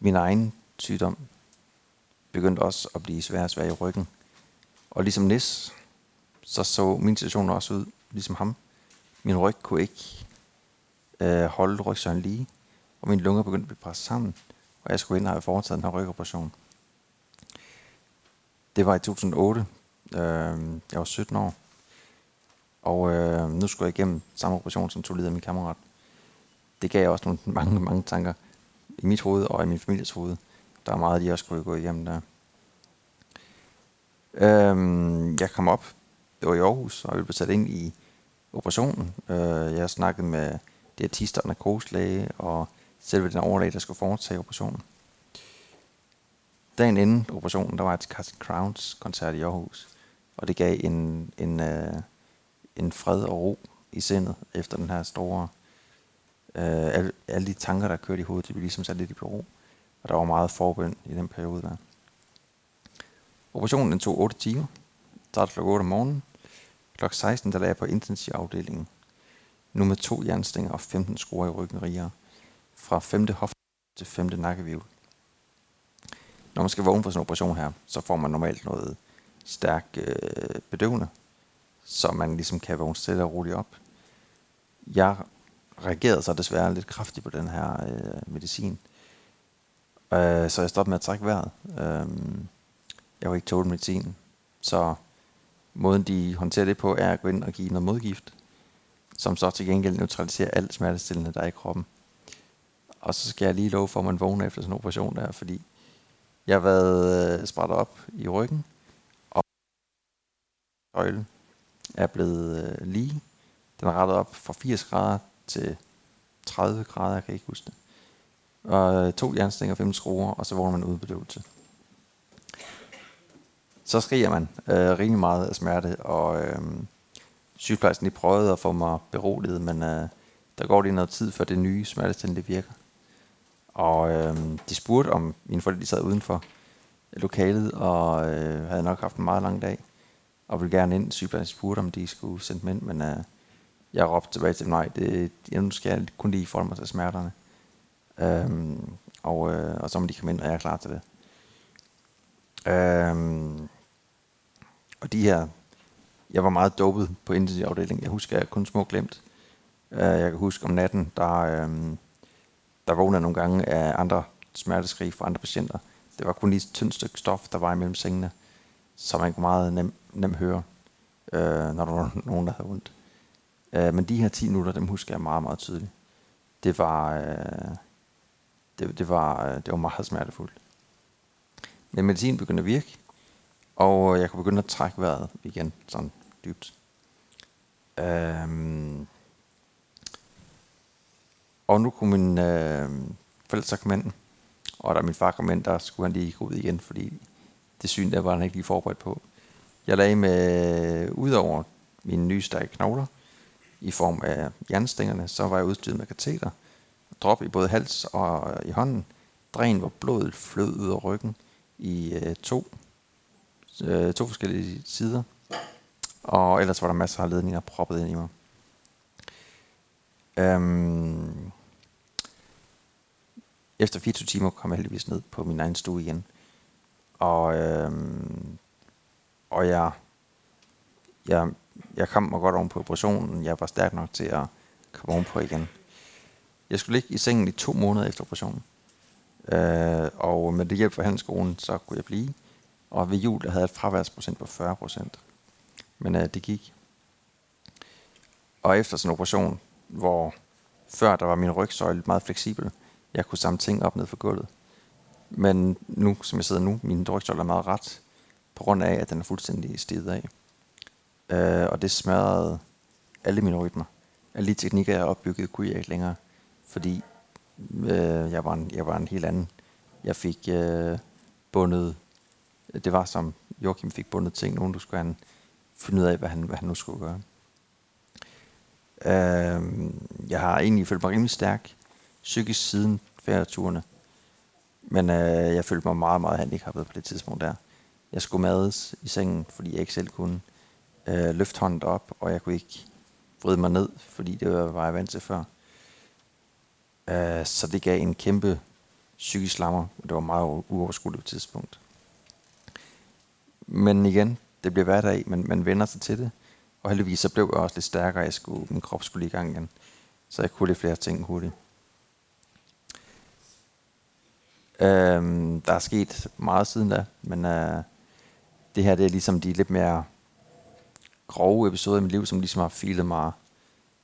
min egen sygdom begyndte også at blive svær og svær i ryggen. Og ligesom Nis, så så min situation også ud, ligesom ham. Min ryg kunne ikke øh, holde rygsøjlen lige, og mine lunger begyndte at blive presset sammen, og jeg skulle ind og have foretaget den her rygoperation. Det var i 2008. Øh, jeg var 17 år. Og øh, nu skulle jeg igennem samme operation, som tog lidt af min kammerat. Det gav også nogle (laughs) mange, mange tanker i mit hoved og i min families hoved. Der er meget, de også skulle gå igennem der. Øh, jeg kom op, det var i Aarhus, og jeg blev sat ind i operationen. Øh, jeg snakkede med diætister og narkoselæge, og selve den overlæge, der skulle foretage operationen. dagen inden operationen, der var jeg til Casting Crowns koncert i Aarhus. Og det gav en, en, øh, en fred og ro i sindet efter den her store... Øh, alle, alle de tanker, der kørte i hovedet, de blev ligesom sat lidt i bero. Og der var meget forbøn i den periode der. Operationen den tog 8 timer. Startede kl. 8 om morgenen. Kl. 16 der lagde jeg på intensivafdelingen. Nu med to jernstænger og 15 skruer i ryggen rigere. Fra 5. hofte til 5. nakkeviv. Når man skal vågne for sådan en operation her, så får man normalt noget stærk øh, bedøvende, så man ligesom kan vågne stille og roligt op. Jeg reagerede så desværre lidt kraftigt på den her øh, medicin, øh, så jeg stoppede med at trække vejret. Øh, jeg var ikke tåle medicinen, så måden de håndterer det på, er at gå ind og give noget modgift, som så til gengæld neutraliserer alt smertestillende, der er i kroppen. Og så skal jeg lige love for, at man vågner efter sådan en operation der, fordi jeg har været øh, spredt op i ryggen, og øjle er blevet øh, lige. Den er rettet op fra 80 grader til 30 grader, jeg kan ikke huske det. Og øh, to jernstænger, fem skruer, og så vågner man uden bedøvelse. Så skriger man øh, rimelig meget af smerte, og øh, sygeplejersken lige prøvede at få mig beroliget, men øh, der går lige noget tid, før det nye smertestillende virker. Og øh, de spurgte, om mine forældre sad udenfor lokalet, og øh, havde nok haft en meget lang dag, og ville gerne ind. Sygeplejersken spurgte, om de skulle sende dem ind, men øh, jeg råbte tilbage til dem, nej, det, jeg, nu skal jeg kun lige forholde mig til smerterne. Øhm, og, øh, og så må de komme ind, og jeg er klar til det. Øhm, og de her, jeg var meget dopet på intensivafdelingen. Jeg husker, jeg kun små glemt. Øh, jeg kan huske om natten, der, Øh, der vågner nogle gange af andre smerteskrig fra andre patienter. Det var kun lige et tyndt stykke stof, der var imellem sengene, så man kunne meget nem, nem høre, øh, når der var (laughs) nogen, der havde ondt. Øh, men de her 10 minutter, dem husker jeg meget, meget tydeligt. Det var, øh, det, det var, øh, det var meget smertefuldt. Men medicinen begyndte at virke, og jeg kunne begynde at trække vejret igen, sådan dybt. Øhm, og nu kunne min øh, forældre så komme ind, og da min far kom ind, der skulle han lige gå ud igen, fordi det syn der var han ikke lige forberedt på. Jeg lagde med, udover mine nye stærke knogler, i form af jernstængerne, så var jeg udstyret med kateter, drop i både hals og i hånden, dræn, hvor blodet flød ud af ryggen i øh, to øh, to forskellige sider. Og ellers var der masser af ledninger proppet ind i mig. Øhm, efter 24 timer kom jeg heldigvis ned på min egen stue igen. Og, øh, og jeg, jeg, jeg kom mig godt oven på operationen. Jeg var stærk nok til at komme ovenpå igen. Jeg skulle ligge i sengen i to måneder efter operationen. Øh, og med det hjælp fra handelsskolen, så kunne jeg blive. Og ved jul der havde jeg et fraværsprocent på 40 procent. Men øh, det gik. Og efter sådan en operation, hvor før der var min rygsøjle meget fleksibel, jeg kunne samle ting op ned for gulvet. Men nu, som jeg sidder nu, min drygstol er meget ret, på grund af, at den er fuldstændig stivet af. Øh, og det smadrede alle mine rytmer. Alle de teknikker, jeg opbyggede, kunne jeg ikke længere, fordi øh, jeg, var en, jeg var en helt anden. Jeg fik øh, bundet det var som Joachim fik bundet ting, nogen du skulle han finde ud af, hvad han, hvad han nu skulle gøre. Øh, jeg har egentlig følt mig rimelig stærk psykisk siden færdeturene. Men øh, jeg følte mig meget, meget handicappet på det tidspunkt der. Jeg skulle mades i sengen, fordi jeg ikke selv kunne øh, løfte hånden op, og jeg kunne ikke vride mig ned, fordi det var jeg vant til før. Øh, så det gav en kæmpe psykisk lammer, det var meget uoverskueligt tidspunkt. Men igen, det bliver hverdag, men man vender sig til det. Og heldigvis så blev jeg også lidt stærkere, jeg skulle, min krop skulle i gang igen. Så jeg kunne lidt flere ting hurtigt. Øhm, der er sket meget siden da, men øh, det her det er ligesom de lidt mere grove episoder i mit liv, som ligesom har filet mig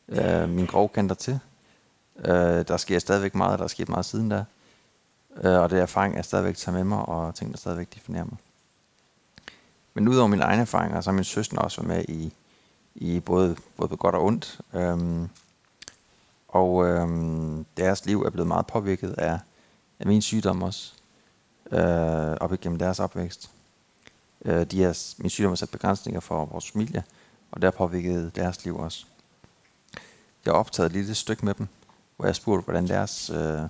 øh, min grove kanter til. Øh, der sker stadigvæk meget, der er sket meget siden da. Øh, og det er erfaring, jeg stadigvæk tager med mig, og ting, der stadigvæk definerer mig. Men udover mine egne erfaringer, så har min søster også været med i, i både, både på godt og ondt. Øhm, og øhm, deres liv er blevet meget påvirket af, af min sygdom også. øh, op igennem deres opvækst. Øh, de er, min sygdom har sat begrænsninger for vores familie, og der påvirkede deres liv også. Jeg har optaget et lille stykke med dem, hvor jeg spurgte, hvordan deres øh,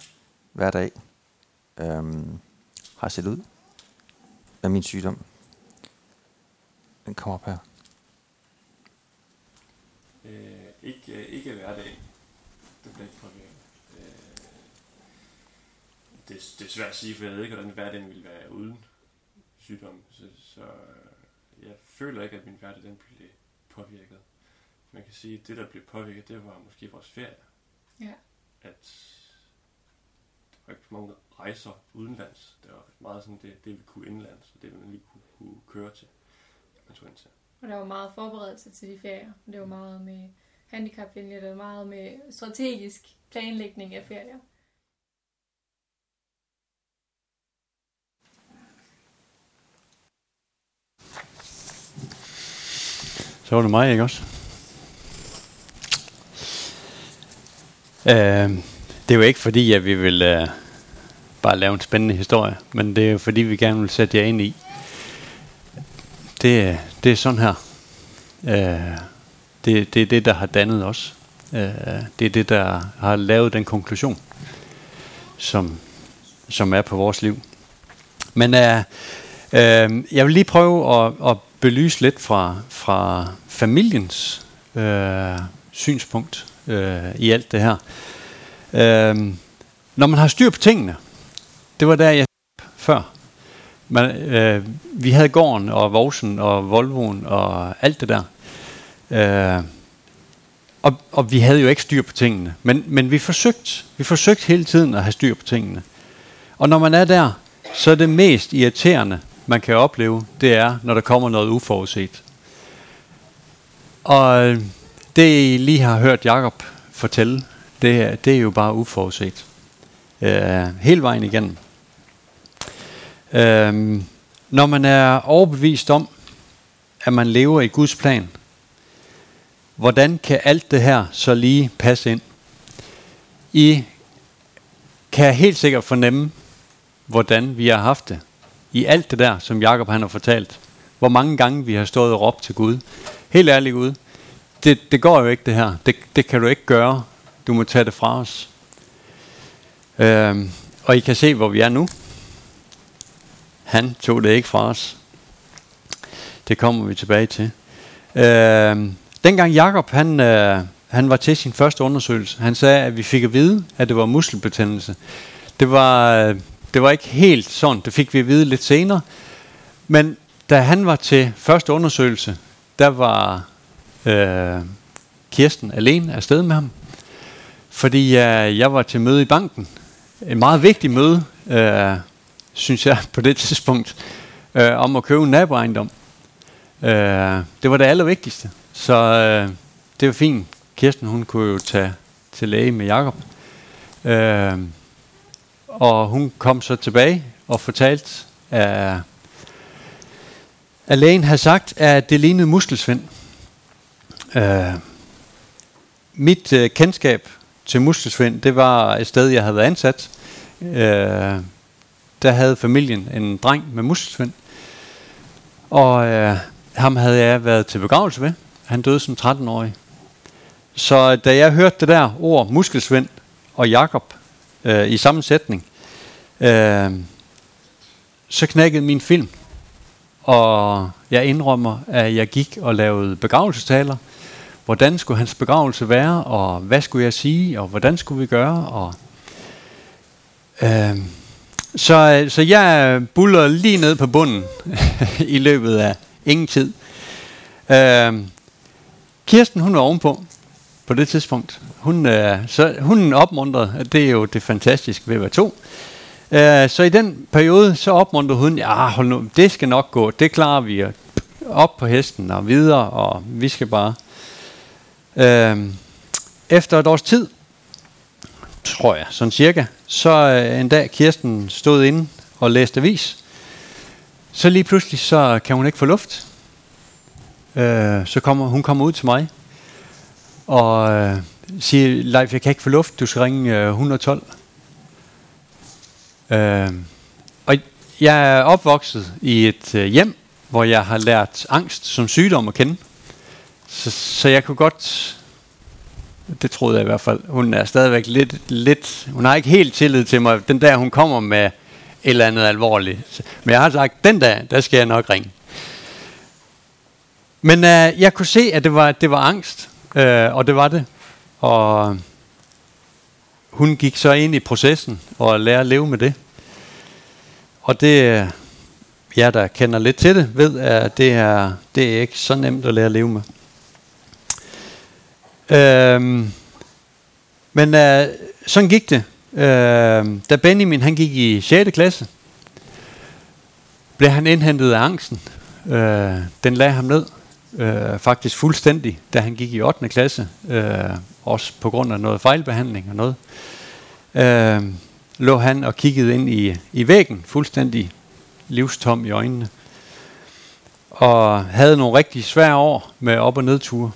hverdag øh, har set ud af min sygdom. Den kommer op her. Øh, ikke, øh, ikke hverdag. Det bliver ikke påvirket. Det, det er svært at sige, for jeg ved ikke, hvordan hverdagen ville være uden sygdom. Så, så øh, jeg føler ikke, at min hverdag den blev påvirket. Man kan sige, at det, der blev påvirket, det var måske vores ferie. Ja. At der var ikke mange rejser udenlands. Det var meget sådan det, det vi kunne indlands, og det man lige kunne, kunne køre til. Man tog ind til. Og der var meget forberedelse til de ferier. Det var meget med handicapvenligt, det var meget med strategisk planlægning af ferier. Så var det mig, ikke også? Øh, det er jo ikke fordi, at vi vil øh, bare lave en spændende historie, men det er jo fordi, vi gerne vil sætte jer ind i. Det, det er sådan her. Øh, det, det er det, der har dannet os. Øh, det er det, der har lavet den konklusion, som, som er på vores liv. Men øh, øh, jeg vil lige prøve at, at belyse lidt fra, fra familiens øh, synspunkt øh, i alt det her. Øh, når man har styr på tingene, det var der jeg før. Man, øh, vi havde gården og Vogsen og Volvoen og alt det der. Øh, og, og vi havde jo ikke styr på tingene. Men, men vi forsøgte vi forsøgte hele tiden at have styr på tingene. Og når man er der, så er det mest irriterende, man kan opleve, det er, når der kommer noget uforudset. Og øh, det, I lige har hørt Jakob fortælle, det, det er jo bare uforudset. Øh, hele vejen igennem. Øh, når man er overbevist om, at man lever i Guds plan, hvordan kan alt det her så lige passe ind? I kan helt sikkert fornemme, hvordan vi har haft det. I alt det der, som Jakob han har fortalt. Hvor mange gange vi har stået og råbt til Gud. Helt ærligt Gud, det, det går jo ikke det her. Det, det kan du ikke gøre. Du må tage det fra os. Øhm, og I kan se, hvor vi er nu. Han tog det ikke fra os. Det kommer vi tilbage til. Øhm, dengang Jakob han, øh, han var til sin første undersøgelse, han sagde, at vi fik at vide, at det var muskelbetændelse. Det var, øh, det var ikke helt sådan, det fik vi at vide lidt senere. Men da han var til første undersøgelse, der var øh, Kirsten alene afsted med ham. Fordi øh, jeg var til møde i banken. Et meget vigtigt møde, øh, synes jeg på det (laughs) tidspunkt, øh, om at købe en naboejendom. Øh, det var det allervigtigste. Så øh, det var fint. Kirsten hun kunne jo tage til læge med Jakob. Øh, og hun kom så tilbage og fortalte, at, at lægen havde sagt, at det lignede muskelsvind. Uh, mit uh, kendskab til muskelsvind, det var et sted, jeg havde været ansat. Uh, der havde familien en dreng med muskelsvind. Og uh, ham havde jeg været til begravelse ved. Han døde som 13-årig. Så da jeg hørte det der ord, muskelsvind og Jakob øh, i sammensætning, øh, så knækkede min film. Og jeg indrømmer, at jeg gik og lavede begravelsestaler. Hvordan skulle hans begravelse være, og hvad skulle jeg sige, og hvordan skulle vi gøre? Og, øh, så, så jeg buller lige ned på bunden (laughs) i løbet af ingen tid. Øh, Kirsten, hun var ovenpå på det tidspunkt. Hun, øh, så, hun opmuntrede, at det er jo det fantastiske ved at være to. Øh, så i den periode, så opmuntrede hun, ja, hold nu, det skal nok gå, det klarer vi, op på hesten og videre, og vi skal bare. Øh, efter et års tid, tror jeg, sådan cirka, så øh, en dag Kirsten stod inde og læste avis, så lige pludselig, så kan hun ikke få luft. Øh, så kommer hun kommer ud til mig, og øh, siger, Leif, jeg kan ikke få luft, du skal ringe øh, 112. Øh, og jeg er opvokset i et øh, hjem, hvor jeg har lært angst som sygdom at kende. Så, så jeg kunne godt, det troede jeg i hvert fald, hun er stadigvæk lidt, lidt, hun har ikke helt tillid til mig, den der hun kommer med et eller andet alvorligt. Men jeg har sagt, den dag, der skal jeg nok ringe. Men øh, jeg kunne se, at det var, det var angst, øh, og det var det. Og hun gik så ind i processen og lærte at leve med det. Og det, øh, jer der kender lidt til det, ved, at det er, det er ikke så nemt at lære at leve med. Øhm, men øh, sådan gik det. Øh, da Benjamin han gik i 6. klasse, blev han indhentet af angsten. Øh, den lagde ham ned, øh, faktisk fuldstændig, da han gik i 8. klasse. Øh, også på grund af noget fejlbehandling og noget. Øh, lå han og kiggede ind i, i væggen, fuldstændig livstom i øjnene. Og havde nogle rigtig svære år med op- og nedture.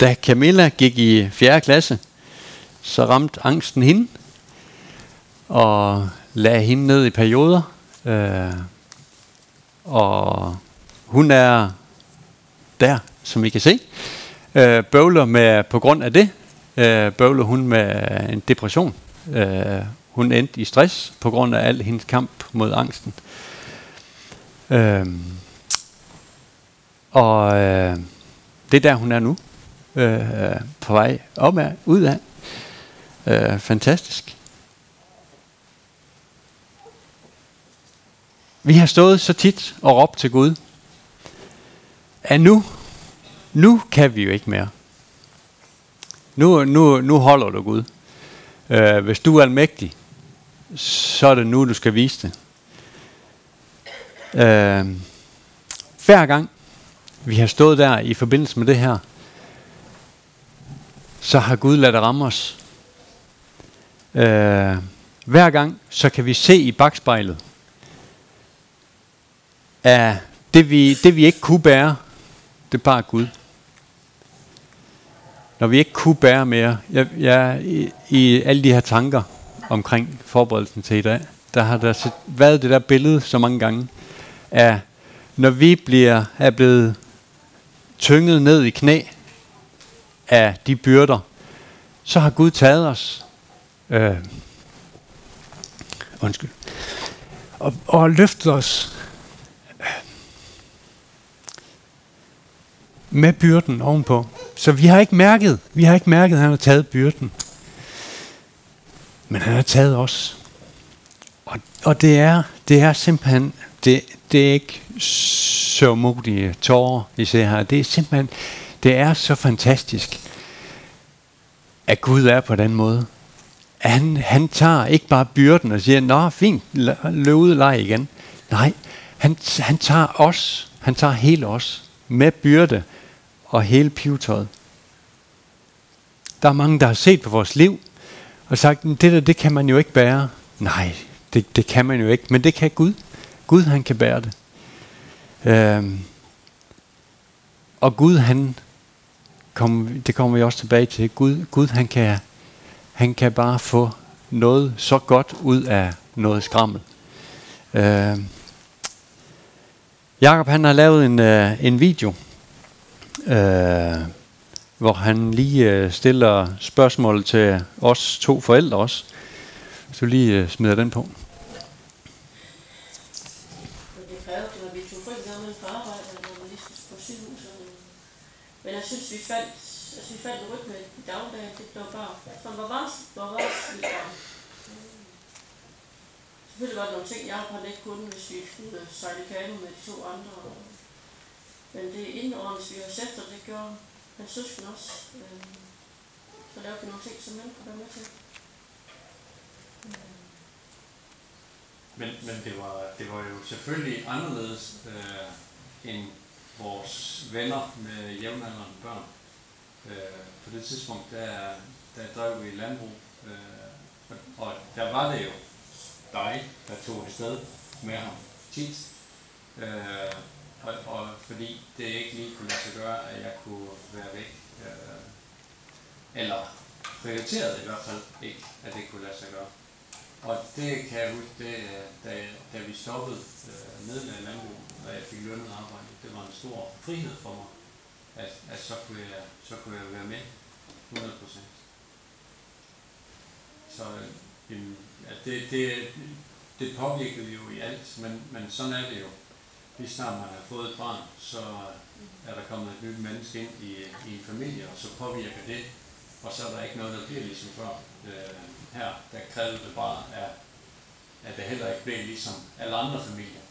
Da Camilla gik i 4. klasse, så ramte angsten hende, og lagde hende ned i perioder. Øh, og hun er der, som I kan se, øh, bøvler med, på grund af det, øh, bøvler hun med en depression. Øh, hun endte i stress på grund af al hendes kamp mod angsten. Øh, og øh, det er der, hun er nu. Øh, på vej op af, ud af. Øh, fantastisk. Vi har stået så tit og råbt til Gud, at nu, nu kan vi jo ikke mere. Nu, nu, nu holder du Gud. Øh, hvis du er almægtig, så er det nu, du skal vise det. Øh, hver gang vi har stået der i forbindelse med det her, så har Gud ladet det ramme os. Øh, hver gang, så kan vi se i bagspejlet, at det vi, det vi ikke kunne bære, det er bare Gud. Når vi ikke kunne bære mere, jeg, jeg, i, i alle de her tanker omkring forberedelsen til i dag, der har der været det der billede så mange gange, at når vi bliver, er blevet tynget ned i knæ af de byrder, så har Gud taget os. Øh, undskyld. Og, og løftet os med byrden ovenpå. Så vi har ikke mærket, vi har ikke mærket, at han har taget byrden. Men han har taget os. Og, og det er, det er simpelthen, det, det er ikke så modige tårer, I ser her. Det er simpelthen, det er så fantastisk, at Gud er på den måde. Han, han tager ikke bare byrden og siger, nå fint, løb ud leg igen. Nej, han, han tager os, han tager hele os med byrde og hele pivetøjet. Der er mange, der har set på vores liv og sagt, det der, det kan man jo ikke bære. Nej, det, det kan man jo ikke, men det kan Gud. Gud, han kan bære det. Øhm, og Gud, han, kom, det kommer vi også tilbage til, Gud, Gud han, kan, han kan bare få noget så godt ud af noget skrammel. Øhm, Jakob han har lavet en, øh, en video, øh, hvor han lige øh, stiller spørgsmål til os to forældre også. Hvis du lige øh, smider den på. Men jeg synes, vi fandt, altså, vi faldt rytme i dagligdagen. Det blev bare, som var vores, var vores Selvfølgelig var der nogle ting, jeg har ikke kunnet, hvis vi skulle øh, sejle kano med de to andre. Men det indordnes vi har sat, og det gjorde hans søsken også. Øh, så lavede vi nogle ting, som han kunne være med til. Men, men det, var, det var jo selvfølgelig anderledes øh, end vores venner med jævnaldrende børn. Øh, på det tidspunkt, der, der drev vi landbrug, øh, og der var det jo dig, der tog det sted med ham tit. Øh, og, og fordi det ikke lige kunne lade sig gøre, at jeg kunne være væk. Øh, eller prioriteret i hvert fald ikke, at det kunne lade sig gøre. og det kan jeg huske, det, øh, da, da vi stoppede øh, ned med landbrug, og jeg fik lønnet arbejde, det var en stor frihed for mig, at, at så, kunne jeg, så kunne jeg være med 100 procent. Så øh, at det, det, det påvirkede jo i alt, men, men sådan er det jo. Lige snart man har fået et barn, så er der kommet et nyt menneske ind i, i en familie, og så påvirker det, og så er der ikke noget, der bliver ligesom før. Øh, her, der krævede det bare, at, at det heller ikke blev ligesom alle andre familier,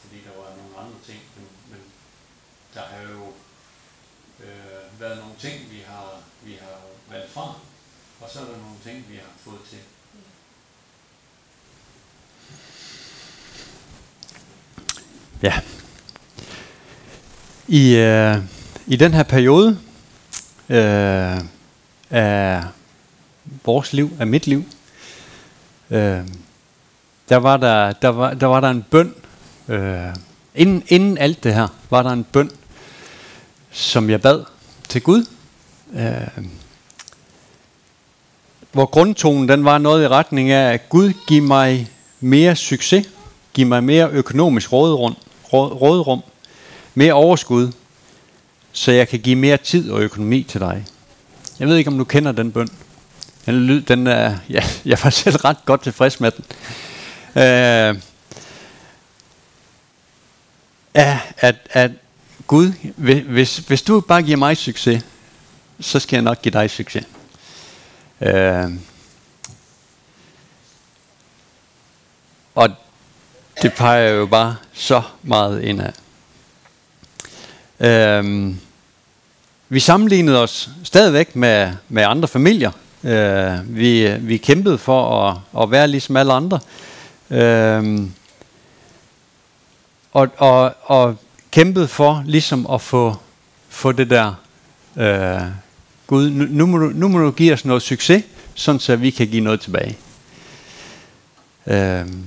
fordi der var nogle andre ting, men, men der har jo øh, været nogle ting, vi har, vi har valgt fra, og så er der nogle ting, vi har fået til. Ja. I, øh, I den her periode øh, af vores liv, af mit liv, øh, der, var der, der, var, der var der en bøn. Øh, inden, inden alt det her, var der en bøn, som jeg bad til Gud. Øh, hvor grundtonen den var noget i retning af, at Gud giv mig mere succes, giv mig mere økonomisk råderum, rådrum, mere overskud, så jeg kan give mere tid og økonomi til dig. Jeg ved ikke, om du kender den bøn. Den, lyd, den er, ja, (laughs) jeg var selv ret godt tilfreds med den. Øh, at, at, at Gud, hvis, hvis du bare giver mig succes, så skal jeg nok give dig succes. Øh, og det peger jo bare så meget indad. Øhm, vi sammenlignede os stadigvæk med, med andre familier. Øh, vi, vi kæmpede for at, at være ligesom alle andre. Øhm, og, og, og kæmpede for ligesom at få, få det der øh, Gud, nu, nu, må du, nu må du give os noget succes, sådan så vi kan give noget tilbage. Øhm,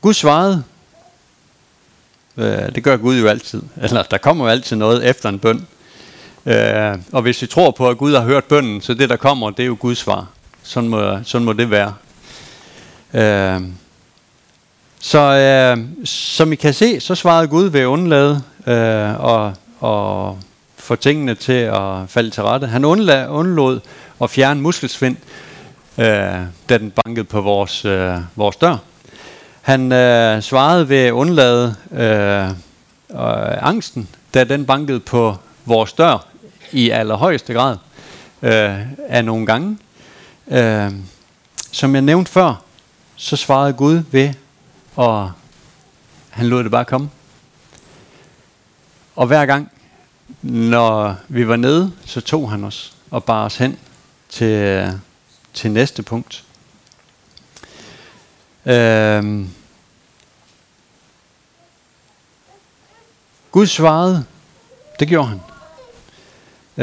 Gud svarede, øh, det gør Gud jo altid, eller der kommer jo altid noget efter en bøn. Øh, og hvis vi tror på, at Gud har hørt bønnen, så det der kommer, det er jo Guds svar. Sådan må, sådan må det være. Øh, så øh, som I kan se, så svarede Gud ved at undlade øh, og, og få tingene til at falde til rette. Han undlade, undlod at fjerne muskelsvind, øh, da den bankede på vores, øh, vores dør. Han øh, svarede ved at undlade øh, øh, angsten, da den bankede på vores dør i allerhøjeste grad øh, af nogle gange. Øh, som jeg nævnte før, så svarede Gud ved, og han lod det bare komme. Og hver gang, når vi var nede, så tog han os og bar os hen til, til næste punkt. Øh, Gud svarede, det gjorde han.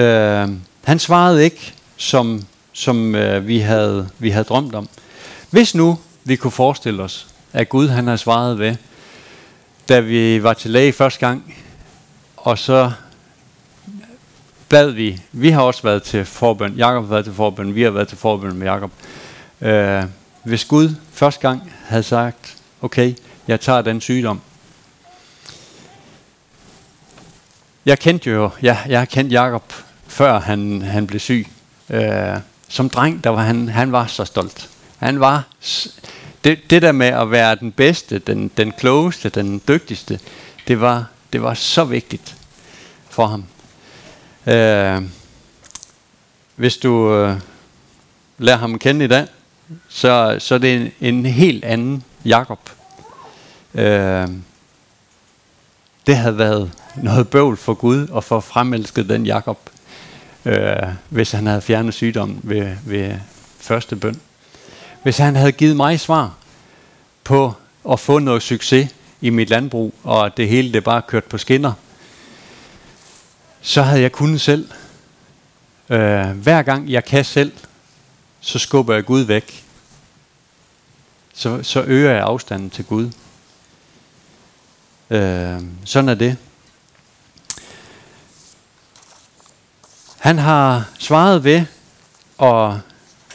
Øh, han svarede ikke, som, som øh, vi, havde, vi havde drømt om. Hvis nu vi kunne forestille os, at Gud han har svaret ved, da vi var til læge første gang, og så bad vi, vi har også været til forbøn, Jakob har været til forbøn, vi har været til forbøn med Jakob. Øh, hvis Gud første gang havde sagt, okay, jeg tager den sygdom, Jeg kendte jo, ja, jeg har kendt Jakob før han, han blev syg. Øh, som dreng, der var han, han var så stolt. Han var, det, det der med at være den bedste, den, den klogeste, den dygtigste, det var, det var så vigtigt for ham. Øh, hvis du øh, lærer ham at kende i dag, så, så det er en, en helt anden Jakob. Øh, det havde været noget bøvl for Gud og for fremelsket den Jakob, øh, hvis han havde fjernet sygdommen ved, ved første bøn. Hvis han havde givet mig svar på at få noget succes i mit landbrug, og det hele det bare kørt på skinner, så havde jeg kunnet selv. Øh, hver gang jeg kan selv, så skubber jeg Gud væk. Så, så øger jeg afstanden til Gud. Øh, sådan er det. Han har svaret ved at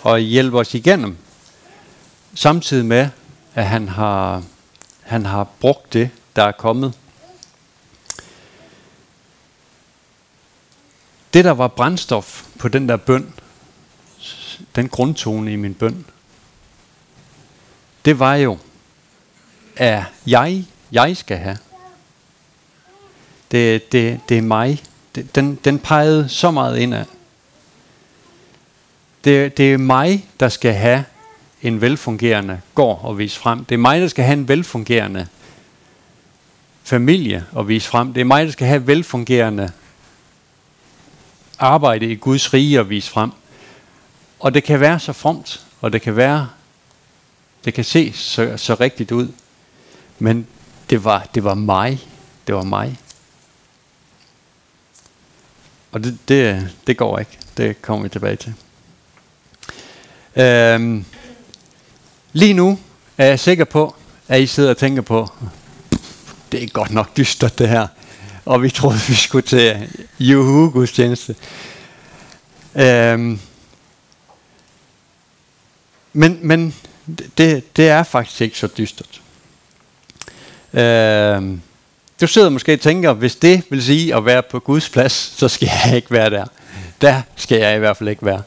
og hjælpe os igennem, samtidig med, at han har, han har brugt det, der er kommet. Det, der var brændstof på den der bøn, den grundtone i min bøn, det var jo, at jeg, jeg skal have. Det, det, det er mig. Det, den, den pegede så meget indad. Det, det er mig, der skal have en velfungerende gård og vise frem. Det er mig, der skal have en velfungerende familie og vise frem. Det er mig, der skal have velfungerende arbejde i Guds rige og vise frem. Og det kan være så fromt, og det kan være, det kan se så, så rigtigt ud. Men det var, det var mig. Det var mig. Og det, det, det går ikke. Det kommer vi tilbage til. Øhm, lige nu er jeg sikker på, at I sidder og tænker på, det er godt nok dystert det her. Og vi troede, vi skulle til Juhu gudstjeneste. Øhm, men men det, det er faktisk ikke så dystert. Øh, du sidder måske og tænker, hvis det vil sige at være på Guds plads, så skal (laughs) jeg ikke være der. Der skal jeg i hvert fald ikke være.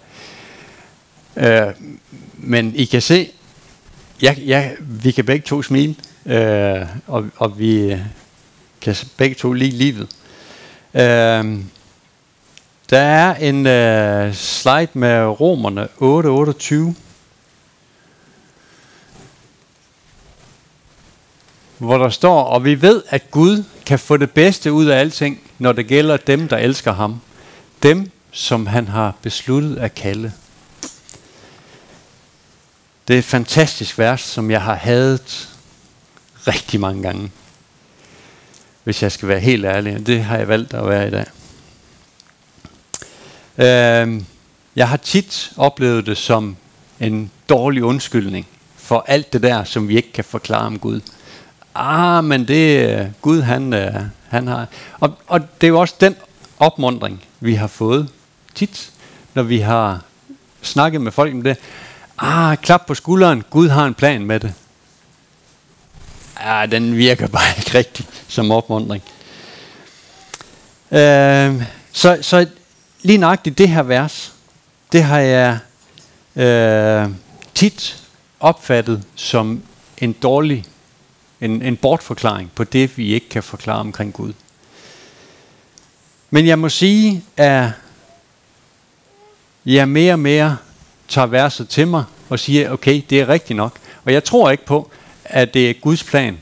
Øh, men I kan se, jeg, jeg, vi kan begge to smile, øh, og, og vi kan begge to lide livet. Øh, der er en øh, slide med romerne 8.28, hvor der står, og vi ved, at Gud kan få det bedste ud af alting, når det gælder dem, der elsker ham. Dem, som han har besluttet at kalde. Det er et fantastisk vers, som jeg har hadet rigtig mange gange. Hvis jeg skal være helt ærlig. Det har jeg valgt at være i dag. Øh, jeg har tit oplevet det som en dårlig undskyldning for alt det der, som vi ikke kan forklare om Gud. Ah, men det øh, Gud, han, øh, han har... Og, og det er jo også den opmundring, vi har fået tit, når vi har snakket med folk om det. Ah, klap på skulderen, Gud har en plan med det. Ah, den virker bare ikke rigtigt som opmundring. Øh, så, så lige nøjagtigt det her vers, det har jeg øh, tit opfattet som en dårlig en, en bortforklaring på det, vi ikke kan forklare omkring Gud. Men jeg må sige, at jeg mere og mere tager verset til mig og siger, okay, det er rigtigt nok. Og jeg tror ikke på, at det er Guds plan,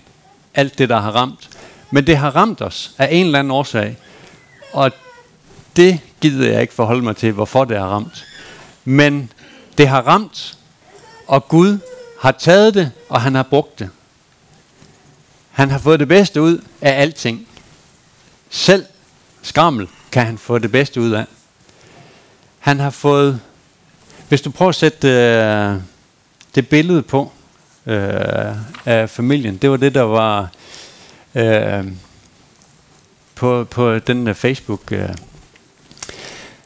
alt det, der har ramt. Men det har ramt os af en eller anden årsag. Og det gider jeg ikke forholde mig til, hvorfor det har ramt. Men det har ramt, og Gud har taget det, og han har brugt det. Han har fået det bedste ud af alting. Selv skrammel kan han få det bedste ud af. Han har fået, hvis du prøver at sætte øh, det billede på øh, af familien, det var det, der var øh, på, på den der Facebook. Øh.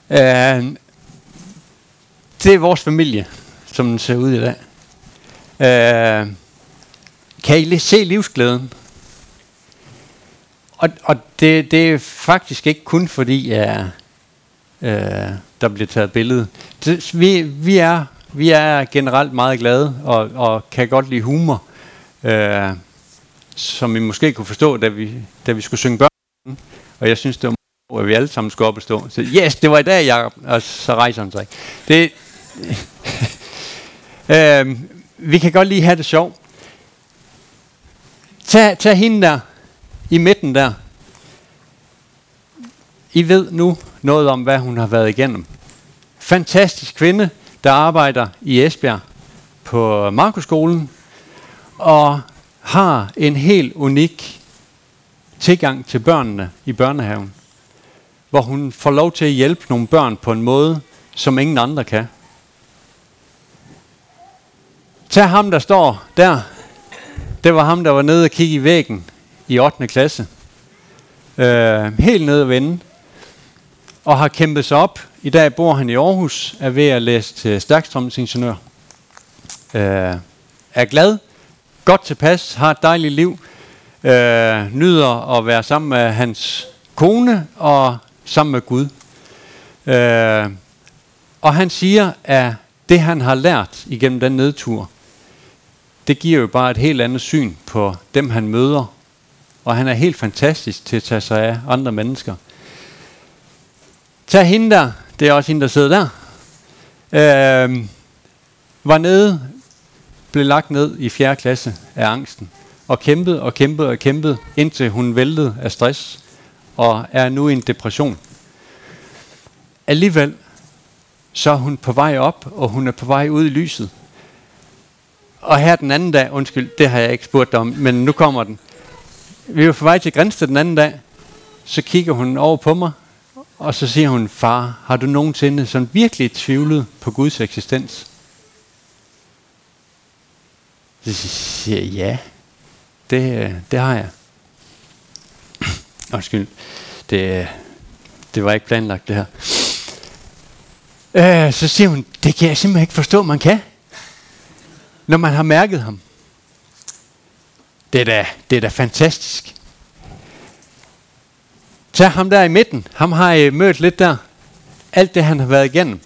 Øh, det er vores familie, som den ser ud i dag. Øh, kan I se livsglæden? Og, og det, det er faktisk ikke kun fordi, at øh, der bliver taget billede. Det, vi, vi, er, vi er generelt meget glade og, og kan godt lide humor, øh, som I måske kunne forstå, da vi, da vi skulle synge børn. Og jeg synes, det var at vi alle sammen skulle op og stå. Så yes, det var i dag, jeg, og så rejser han sig. Det, (laughs) øh, vi kan godt lige have det sjovt. Tag, tag hende der, i midten der. I ved nu noget om, hvad hun har været igennem. Fantastisk kvinde, der arbejder i Esbjerg på Markuskolen, og har en helt unik tilgang til børnene i børnehaven, hvor hun får lov til at hjælpe nogle børn på en måde, som ingen andre kan. Tag ham, der står der det var ham, der var nede og kigge i væggen i 8. klasse. Øh, helt nede at vende. Og har kæmpet sig op I dag bor han i Aarhus, er ved at læse til stærkstrømsingeniør. Øh, er glad, godt tilpas, har et dejligt liv, øh, nyder at være sammen med hans kone og sammen med Gud. Øh, og han siger, at det han har lært igennem den nedtur, det giver jo bare et helt andet syn på dem, han møder. Og han er helt fantastisk til at tage sig af andre mennesker. Tag hende der, det er også hende, der sidder der, øh, var nede, blev lagt ned i 4. klasse af angsten, og kæmpede og kæmpede og kæmpede, indtil hun væltede af stress, og er nu i en depression. Alligevel, så er hun på vej op, og hun er på vej ud i lyset. Og her den anden dag, undskyld, det har jeg ikke spurgt dig om, men nu kommer den. Vi var på vej til Grænsted den anden dag, så kigger hun over på mig, og så siger hun, far, har du nogensinde sådan virkelig tvivlet på Guds eksistens? Så siger jeg, ja, det, det har jeg. Undskyld, det, det var ikke planlagt det her. Øh, så siger hun, det kan jeg simpelthen ikke forstå, man kan. Når man har mærket ham. Det er da, det er da fantastisk. Tag ham der i midten. Ham har I mødt lidt der. Alt det, han har været igennem.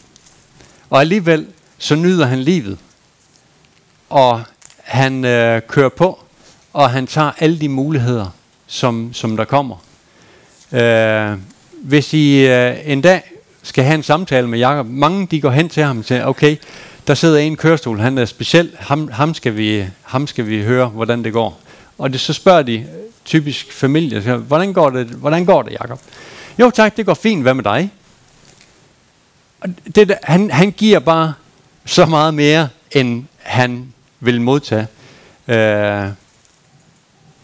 Og alligevel, så nyder han livet. Og han øh, kører på, og han tager alle de muligheder, som, som der kommer. Øh, hvis I øh, en dag skal have en samtale med Jakob, mange de går hen til ham og siger, okay, der sidder en kørestol, han er speciel, ham, ham, skal vi, ham skal vi høre, hvordan det går. Og det, så spørger de typisk familie, så, hvordan går det, hvordan går det Jacob? Jo tak, det går fint, hvad med dig? Og det, han, han giver bare så meget mere, end han vil modtage. Øh,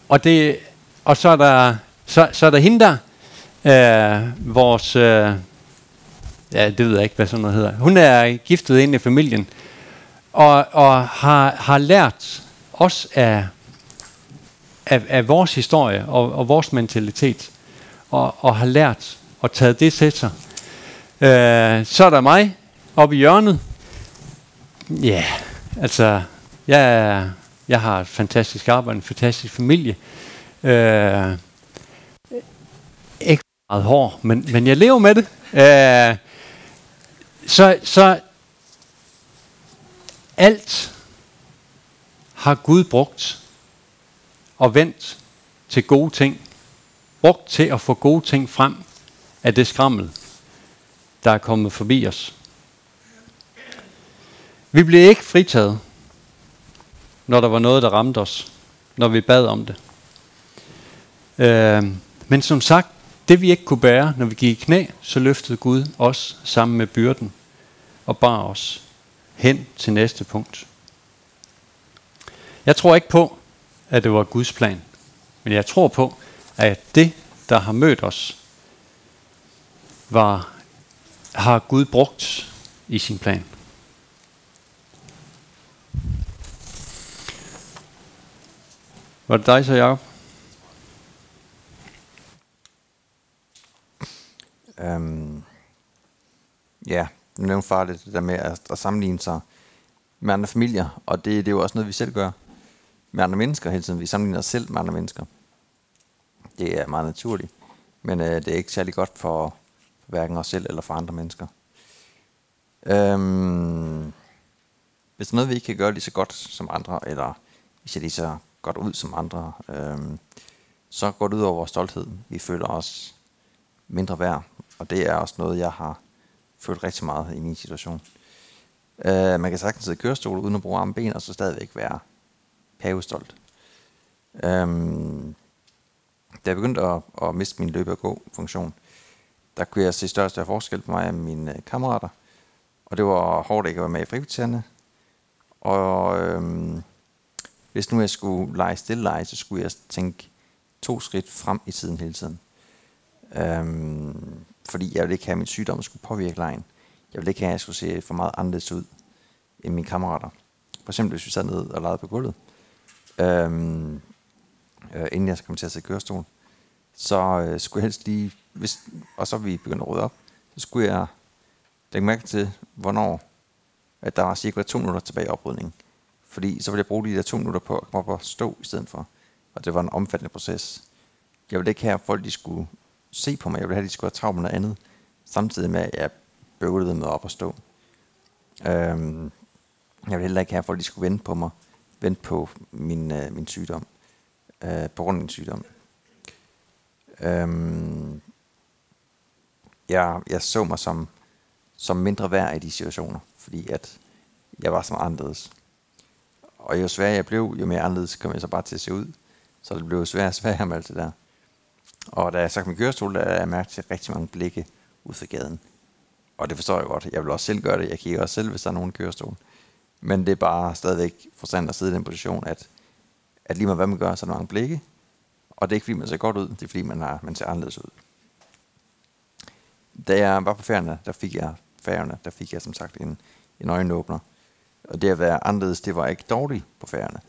og, det, og så er der, så, så er der hende der, øh, vores, øh, ja det ved jeg ikke, hvad sådan noget hedder. Hun er giftet ind i familien, og, og har, har lært os af, af, af vores historie og, og vores mentalitet, og, og har lært og taget det til sig. Øh, så er der mig oppe i hjørnet. Ja, yeah, altså, jeg, jeg har et fantastisk arbejde, en fantastisk familie. Øh, ikke meget hård, men, men jeg lever med det. Øh, så, så alt har Gud brugt og vendt til gode ting. Brugt til at få gode ting frem af det skrammel, der er kommet forbi os. Vi blev ikke fritaget, når der var noget, der ramte os, når vi bad om det. Øh, men som sagt, det vi ikke kunne bære, når vi gik i knæ, så løftede Gud os sammen med byrden og bar os hen til næste punkt. Jeg tror ikke på, at det var Guds plan, men jeg tror på, at det, der har mødt os, var, har Gud brugt i sin plan. Var det dig så, Jacob? Øhm, ja, nu nævnte far lidt det der med at, at sammenligne sig med andre familier, og det, det er jo også noget, vi selv gør med andre mennesker hele tiden. Vi sammenligner os selv med andre mennesker. Det er meget naturligt, men øh, det er ikke særlig godt for, for hverken os selv eller for andre mennesker. Øhm, hvis der er noget, vi ikke kan gøre lige så godt som andre, eller vi ser lige så godt ud som andre, øhm, så går det ud over vores stolthed. Vi føler os mindre værd, og det er også noget, jeg har følt rigtig meget i min situation. Øh, man kan sagtens sidde i kørestol uden at bruge arme ben, og så stadigvæk være pavestolt. Øhm, da jeg begyndte at, at miste min løbe- og gå-funktion, der kunne jeg se større og større forskel på mig og mine øh, kammerater. Og det var hårdt ikke at være med i frikvartererne. Og øhm, hvis nu jeg skulle lege stille lege, så skulle jeg tænke to skridt frem i tiden hele tiden. Øhm, fordi jeg ville ikke have, at min sygdom skulle påvirke lejen. Jeg ville ikke have, at jeg skulle se for meget anderledes ud end mine kammerater. For eksempel hvis vi sad ned og legede på gulvet, øhm, øh, inden jeg kom til at sætte kørestol, så øh, skulle jeg helst lige, hvis, og så vi begyndte at rydde op, så skulle jeg lægge mærke til, hvornår at der var cirka to minutter tilbage i oprydningen. Fordi så ville jeg bruge de der to minutter på at komme op og stå i stedet for. Og det var en omfattende proces. Jeg ville ikke have, at folk de skulle se på mig. Jeg ville have, at de skulle have travlt med noget andet. Samtidig med, at jeg bøvlede med op og stå. Øhm, jeg ville heller ikke have, at folk de skulle vente på mig. Vente på min, øh, min sygdom. Øh, på grund af min sygdom. Øhm, jeg, jeg så mig som, som mindre værd i de situationer, fordi at jeg var så meget anderledes. Og jo sværere jeg blev, jo mere anderledes kom jeg så bare til at se ud. Så det blev sværere og sværere med alt det der. Og da jeg så kom i kørestol, der jeg mærke til rigtig mange blikke ud fra gaden. Og det forstår jeg godt. Jeg vil også selv gøre det. Jeg kigger også selv, hvis der er nogen kørestol. Men det er bare stadigvæk forstand at sidde i den position, at, at lige med hvad man gør, så er der mange blikke. Og det er ikke fordi, man ser godt ud. Det er fordi, man, har, man ser anderledes ud. Da jeg var på færgerne, der fik jeg, færgerne, der fik jeg som sagt en, en øjenåbner. Og det at være anderledes, det var ikke dårligt på færgerne.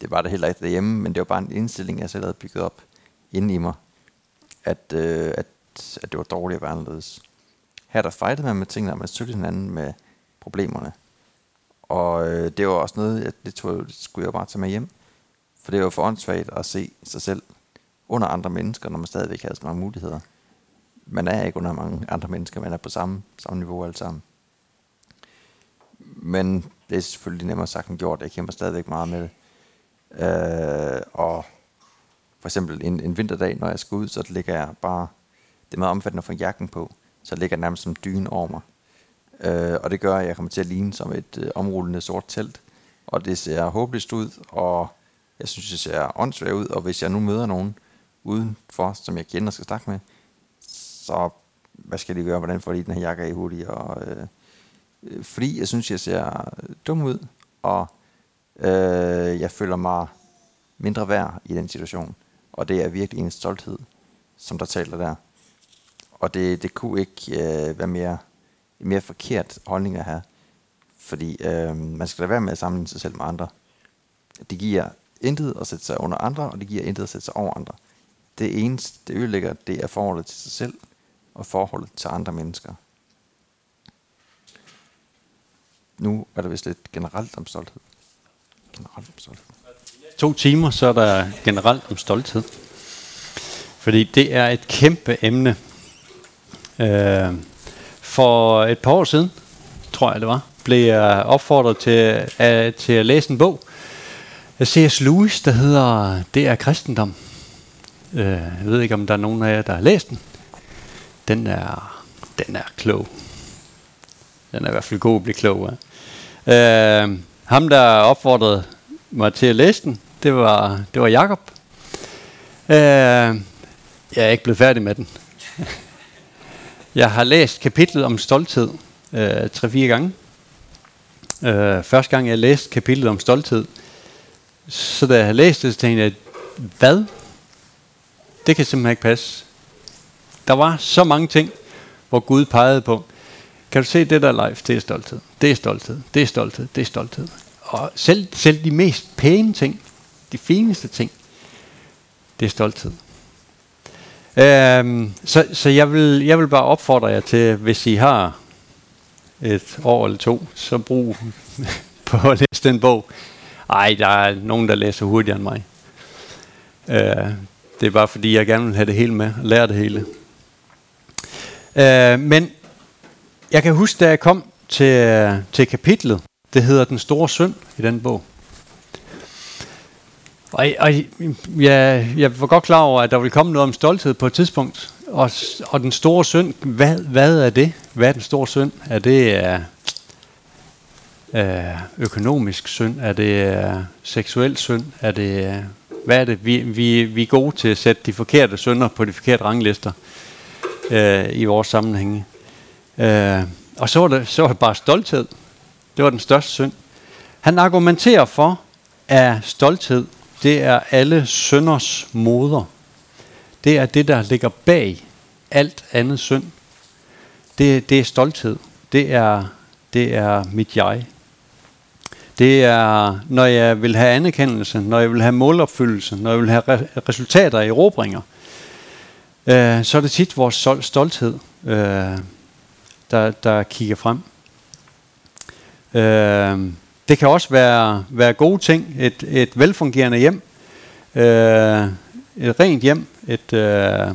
Det var det heller ikke derhjemme, men det var bare en indstilling, jeg selv havde bygget op inde i mig, at, øh, at, at det var dårligt at være anderledes. Her der fejlede man med tingene, og man støttede hinanden med problemerne. Og øh, det var også noget, at det, tog, det skulle jeg bare tage med hjem. For det var for åndssvagt at se sig selv under andre mennesker, når man stadigvæk havde så mange muligheder. Man er ikke under mange andre mennesker, man er på samme, samme niveau alle sammen. Men det er selvfølgelig nemmere sagt end gjort. Jeg kæmper stadigvæk meget med det. Øh, og for eksempel en, en vinterdag, når jeg skal ud, så ligger jeg bare, det er meget omfattende at få jakken på, så ligger jeg nærmest som dyne over mig. Øh, og det gør, at jeg kommer til at ligne som et øh, omrullende sort telt. Og det ser håbløst ud, og jeg synes, det ser åndssvagt ud. Og hvis jeg nu møder nogen udenfor, som jeg kender og skal snakke med, så hvad skal de gøre, hvordan får de den her jakke af hurtigt? Og, øh, øh, fordi jeg synes, jeg ser øh, dum ud, og øh, jeg føler mig mindre værd i den situation. Og det er virkelig en stolthed, som der taler der. Og det, det kunne ikke øh, være mere, mere forkert holdning at have. Fordi øh, man skal da være med at sammenligne sig selv med andre. Det giver intet at sætte sig under andre, og det giver intet at sætte sig over andre. Det eneste, det ødelægger, det er forholdet til sig selv, og forholdet til andre mennesker. Nu er der vist lidt generelt om stolthed. Generelt om stolthed. To timer, så er der generelt om stolthed. Fordi det er et kæmpe emne. Øh, for et par år siden, tror jeg det var, blev jeg opfordret til, at, til at læse en bog af C.S. Lewis, der hedder Det er kristendom. Øh, jeg ved ikke, om der er nogen af jer, der har læst den. Den er, den er klog. Den er i hvert fald god at blive klog af. Øh, ham, der opfordrede mig til at læse den, det var, det var Jakob. Øh, jeg er ikke blevet færdig med den jeg har læst kapitlet om stolthed øh, tre-fire gange. Øh, første gang jeg læste kapitlet om stolthed, så da jeg læste det, så tænkte jeg, hvad? Det kan simpelthen ikke passe. Der var så mange ting, hvor Gud pegede på, kan du se det der life, det er stolthed, det er stolthed, det er stolthed, det er stolthed. Og selv, selv de mest pæne ting, de fineste ting, det er stolthed. Øhm, så så jeg, vil, jeg vil bare opfordre jer til, hvis I har et år eller to, så brug (laughs) på at læse den bog. Ej, der er nogen, der læser hurtigere end mig. Øh, det er bare fordi, jeg gerne vil have det hele med, og lære det hele. Øh, men jeg kan huske, da jeg kom til, til kapitlet, det hedder Den Store Synd i den bog. Og, og ja, jeg var godt klar over, at der ville komme noget om stolthed på et tidspunkt. Og, og den store synd, hvad, hvad er det? Hvad er den store synd? Er det øh, øh økonomisk synd? Er det øh, seksuel synd? Er det, øh, hvad er det? Vi, vi, vi er gode til at sætte de forkerte synder på de forkerte ranglister øh, i vores sammenhænge. Øh, og så var, det, så var det bare stolthed. Det var den største synd. Han argumenterer for, at stolthed, det er alle synders moder. Det er det, der ligger bag alt andet synd. Det, det er stolthed. Det er, det er mit jeg. Det er, når jeg vil have anerkendelse, når jeg vil have målopfyldelse, når jeg vil have re- resultater i erobringer, øh, så er det tit vores stolthed, øh, der, der kigger frem. Øh, det kan også være, være gode ting. Et, et velfungerende hjem. Øh, et rent hjem. Et, øh,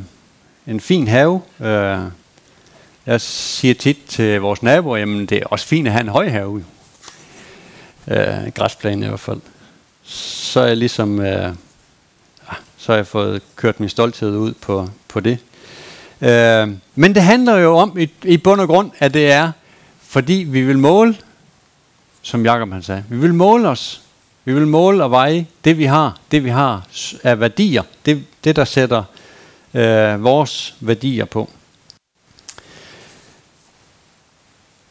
en fin have. Øh, jeg siger tit til vores naboer, jamen det er også fint at have en høj have. Øh, græsplæne i hvert fald. Så er jeg ligesom... Øh, ah, så har jeg fået kørt min stolthed ud på, på det. Øh, men det handler jo om, i, i bund og grund, at det er, fordi vi vil måle, som Jakob han sagde, vi vil måle os. Vi vil måle og veje det, vi har, det vi har af værdier, det, det der sætter øh, vores værdier på.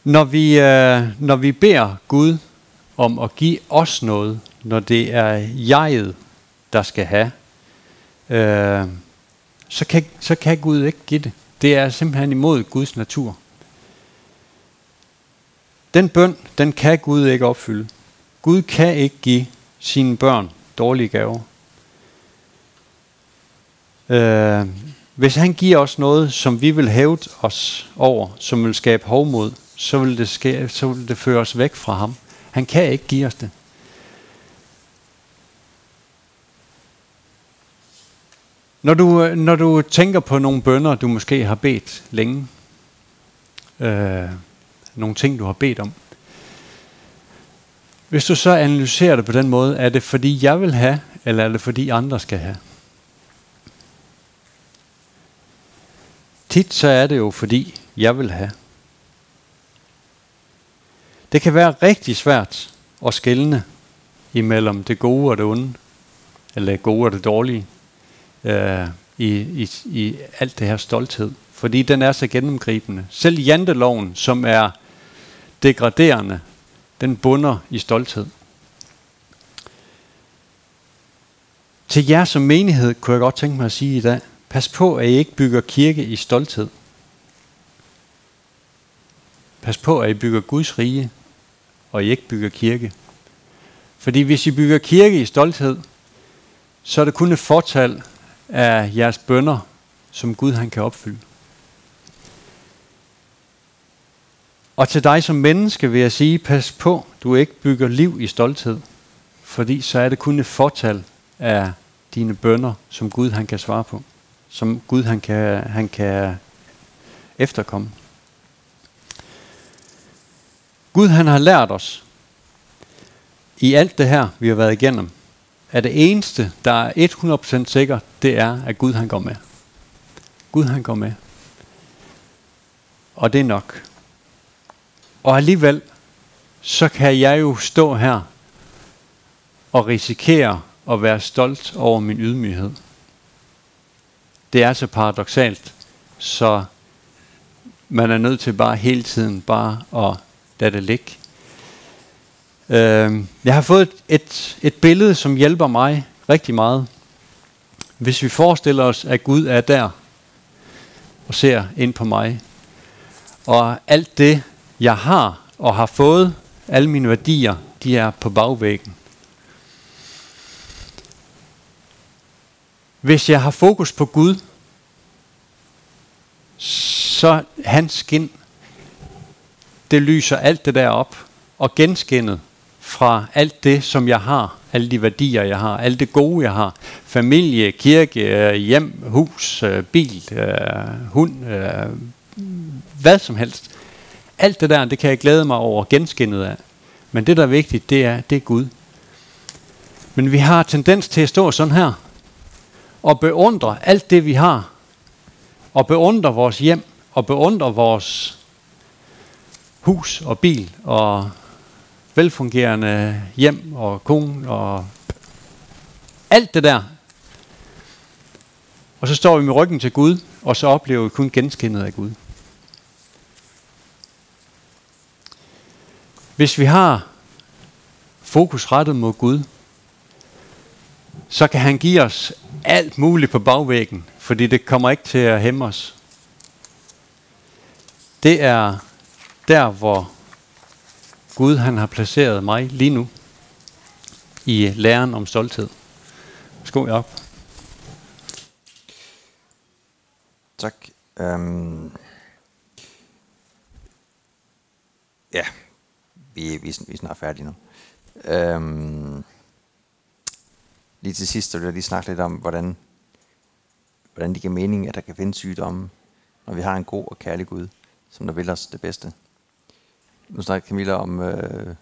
Når vi, øh, når vi beder Gud om at give os noget, når det er jeget, der skal have, øh, så, kan, så kan Gud ikke give det. Det er simpelthen imod Guds natur. Den bøn, den kan Gud ikke opfylde. Gud kan ikke give sine børn dårlige gaver. Øh, hvis han giver os noget, som vi vil hæve os over, som vil skabe hovmod, så vil det, ske, så vil det føre os væk fra ham. Han kan ikke give os det. Når du, øh, når du tænker på nogle bønder, du måske har bedt længe, øh, nogle ting, du har bedt om, hvis du så analyserer det på den måde, er det fordi jeg vil have, eller er det fordi andre skal have? Tit så er det jo fordi jeg vil have. Det kan være rigtig svært at skelne imellem det gode og det onde, eller det gode og det dårlige øh, i, i, i alt det her stolthed. Fordi den er så gennemgribende. Selv janteloven, som er degraderende, den bunder i stolthed. Til jer som menighed kunne jeg godt tænke mig at sige i dag, pas på, at I ikke bygger kirke i stolthed. Pas på, at I bygger Guds rige, og I ikke bygger kirke. Fordi hvis I bygger kirke i stolthed, så er det kun et fortal af jeres bønder, som Gud han kan opfylde. Og til dig som menneske vil jeg sige, pas på, du ikke bygger liv i stolthed, fordi så er det kun et fortal af dine bønder, som Gud han kan svare på, som Gud han kan, han kan efterkomme. Gud han har lært os i alt det her, vi har været igennem, at det eneste, der er 100% sikkert, det er, at Gud han går med. Gud han går med. Og det er nok. Og alligevel, så kan jeg jo stå her og risikere at være stolt over min ydmyghed. Det er så paradoxalt, så man er nødt til bare hele tiden bare at lade det ligge. Øh, jeg har fået et, et billede, som hjælper mig rigtig meget. Hvis vi forestiller os, at Gud er der og ser ind på mig, og alt det, jeg har og har fået, alle mine værdier, de er på bagvæggen. Hvis jeg har fokus på Gud, så hans skin, det lyser alt det der op, og genskinnet fra alt det, som jeg har, alle de værdier, jeg har, alt det gode, jeg har, familie, kirke, øh, hjem, hus, øh, bil, øh, hund, hvad som helst. Alt det der, det kan jeg glæde mig over genskinnet af. Men det, der er vigtigt, det er, det er Gud. Men vi har tendens til at stå sådan her, og beundre alt det, vi har, og beundre vores hjem, og beundre vores hus og bil, og velfungerende hjem og kone og alt det der. Og så står vi med ryggen til Gud, og så oplever vi kun genskinnet af Gud. Hvis vi har fokus rettet mod Gud, så kan han give os alt muligt på bagvæggen, fordi det kommer ikke til at hæmme os. Det er der, hvor Gud han har placeret mig lige nu i læren om stolthed. Skål op. Tak. Um, ja, vi, vi, vi er snart færdige nu. Øhm, lige til sidst så vil jeg lige snakke lidt om, hvordan, hvordan det giver mening, at der kan findes sygdomme, når vi har en god og kærlig Gud, som der vil os det bedste. Nu snakker Camilla om øh,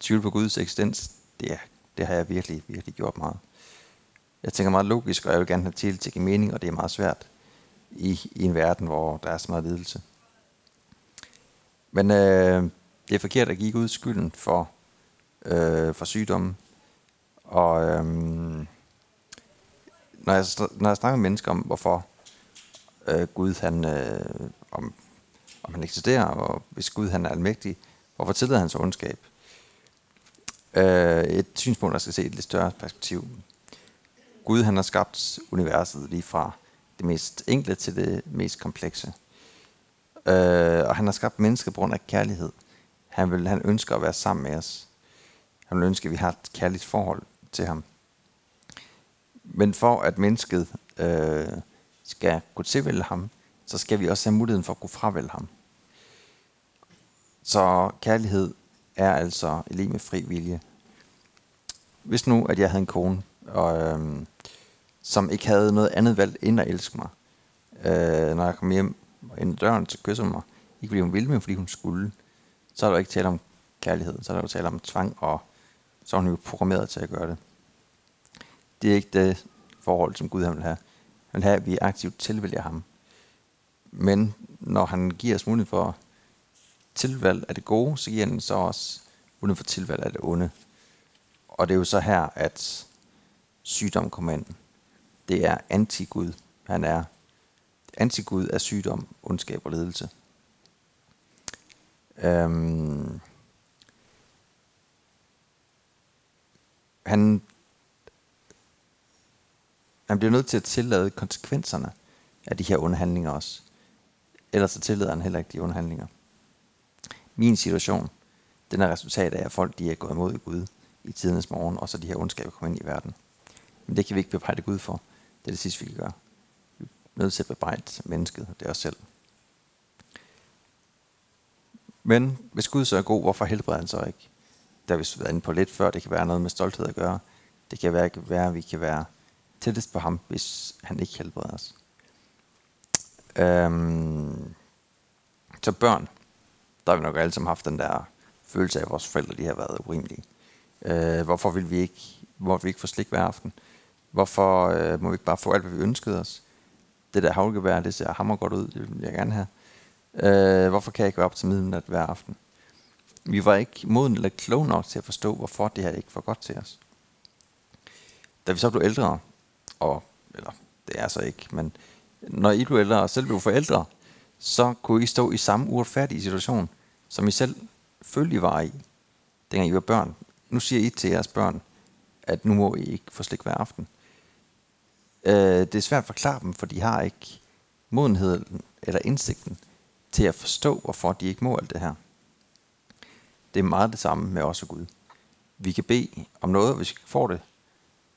tvivl på Guds eksistens. Det, er, det har jeg virkelig, virkelig gjort meget. Jeg tænker meget logisk, og jeg vil gerne have til at give mening, og det er meget svært i, i en verden, hvor der er så meget lidelse. Men øh, det er forkert at give Gud skylden for, øh, for sygdommen. Og øh, når, jeg, når jeg snakker med mennesker om, hvorfor øh, Gud han, øh, om, om han eksisterer, og hvis Gud han er almægtig, hvorfor tillader han så ondskab? Øh, et synspunkt, der skal se et lidt større perspektiv. Gud han har skabt universet lige fra det mest enkle til det mest komplekse. Øh, og han har skabt mennesker på grund af kærlighed. Han, vil, han ønsker at være sammen med os. Han vil ønske, at vi har et kærligt forhold til ham. Men for at mennesket øh, skal kunne tilvælge ham, så skal vi også have muligheden for at kunne fravælge ham. Så kærlighed er altså lige med fri vilje. Hvis nu, at jeg havde en kone, og, øh, som ikke havde noget andet valg end at elske mig, øh, når jeg kom hjem ind døren, så kysser hun mig. Ikke fordi hun ville, men fordi hun skulle. Så er der ikke tale om kærlighed, så er der jo tale om tvang, og så er hun jo programmeret til at gøre det. Det er ikke det forhold, som Gud han vil have. Han vil have, at vi aktivt tilvælger ham. Men når han giver os mulighed for tilvalg af det gode, så giver han så også mulighed for tilvalg af det onde. Og det er jo så her, at sygdom kommer ind. Det er antigud, Han er Antigud er sygdom, ondskab og ledelse. Øhm, han, han bliver nødt til at tillade konsekvenserne af de her onde handlinger også. Ellers så tillader han heller ikke de onde handlinger. Min situation, den er resultat af, at folk de er gået imod Gud i tidens morgen, og så de her ondskaber kommer ind i verden. Men det kan vi ikke bebrejde Gud for. Det er det sidste, vi kan gøre nødt til at bebrejde mennesket, det er os selv. Men hvis Gud så er god, hvorfor helbreder han så ikke? Der har vi været inde på lidt før, det kan være noget med stolthed at gøre. Det kan være, være at vi kan være tættest på ham, hvis han ikke helbreder os. Øhm, så børn, der har vi nok alle sammen haft den der følelse af, at vores forældre de har været urimelige. Øh, hvorfor vil vi ikke, hvorfor vi ikke få slik hver aften? Hvorfor øh, må vi ikke bare få alt, hvad vi ønskede os? det der havlgevær, det ser hammer godt ud, det vil jeg gerne have. Øh, hvorfor kan jeg ikke være op til midnat hver aften? Vi var ikke moden eller klog nok til at forstå, hvorfor det her ikke var godt til os. Da vi så blev ældre, og, eller det er så ikke, men når I blev ældre og selv blev forældre, så kunne I stå i samme uretfærdige situation, som I selv følte I var i, dengang I var børn. Nu siger I til jeres børn, at nu må I ikke få slik hver aften. Øh, det er svært at forklare dem, for de har ikke modenheden eller indsigten til at forstå, hvorfor de ikke må alt det her. Det er meget det samme med os og Gud. Vi kan bede om noget, og hvis vi ikke får det,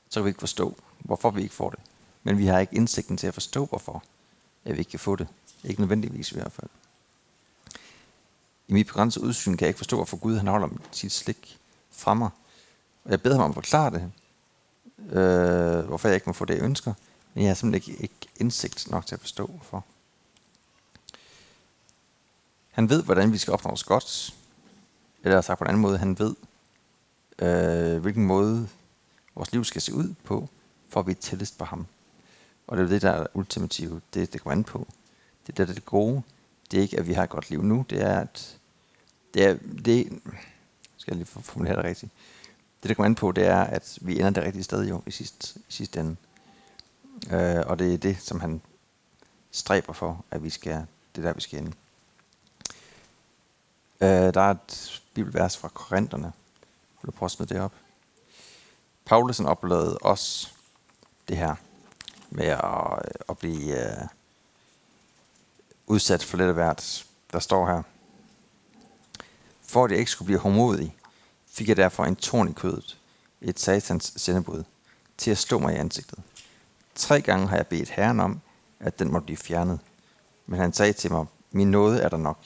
så kan vi ikke forstå, hvorfor vi ikke får det. Men vi har ikke indsigten til at forstå, hvorfor at vi ikke kan få det. Ikke nødvendigvis i hvert fald. I mit begrænsede udsyn kan jeg ikke forstå, hvorfor Gud han holder sit slik fra mig. Og jeg beder ham om at forklare det, øh, hvorfor jeg ikke må få det, jeg ønsker. Men jeg har simpelthen ikke, ikke indsigt nok til at forstå, hvorfor. Han ved, hvordan vi skal opnå os godt. Eller sagt på en anden måde, han ved, øh, hvilken måde vores liv skal se ud på, for at vi er tættest på ham. Og det er det, der er ultimative, Det, det går an på. Det det, der er det gode. Det er ikke, at vi har et godt liv nu. Det er, at det er, det, skal jeg lige formulere det rigtigt. Det, der kommer an på, det er, at vi ender det rigtige sted jo i sidste, i sidste ende. Øh, og det er det, som han stræber for, at vi skal, det er der, vi skal ende. Øh, der er et bibelvers fra Korintherne. Vil du prøve at smide det op? Paulus oplevede også det her med at, øh, at blive øh, udsat for lidt af hvert. Der står her, for at jeg ikke skulle blive hårdmodig, fik jeg derfor en torn i kødet, et satans sendebud, til at slå mig i ansigtet. Tre gange har jeg bedt Herren om, at den måtte blive fjernet. Men han sagde til mig, min nåde er der nok,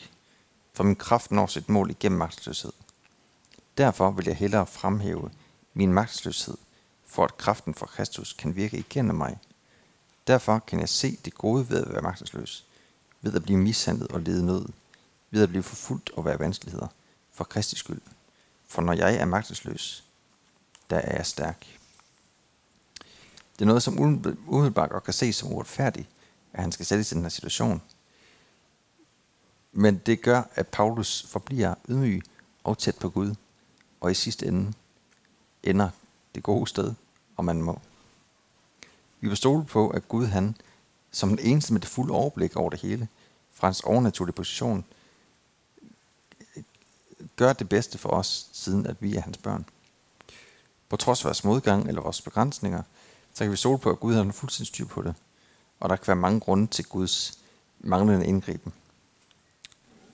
for min kraft når sit mål igennem magtesløshed. Derfor vil jeg hellere fremhæve min magtesløshed, for at kraften fra Kristus kan virke igennem mig. Derfor kan jeg se det gode ved at være magtesløs, ved at blive mishandlet og lede nød, ved at blive forfulgt og være vanskeligheder, for Kristi skyld. For når jeg er magtesløs, der er jeg stærk. Det er noget, som umiddelbart godt kan ses som uretfærdigt, at han skal sættes i den her situation. Men det gør, at Paulus forbliver ydmyg og tæt på Gud, og i sidste ende ender det gode sted, og man må. Vi vil stole på, at Gud han, som den eneste med det fulde overblik over det hele, fra hans overnaturlige position, gør det bedste for os, siden at vi er hans børn. På trods af vores modgang eller vores begrænsninger, så kan vi stole på, at Gud har en fuldstændig styr på det. Og der kan være mange grunde til Guds manglende indgriben.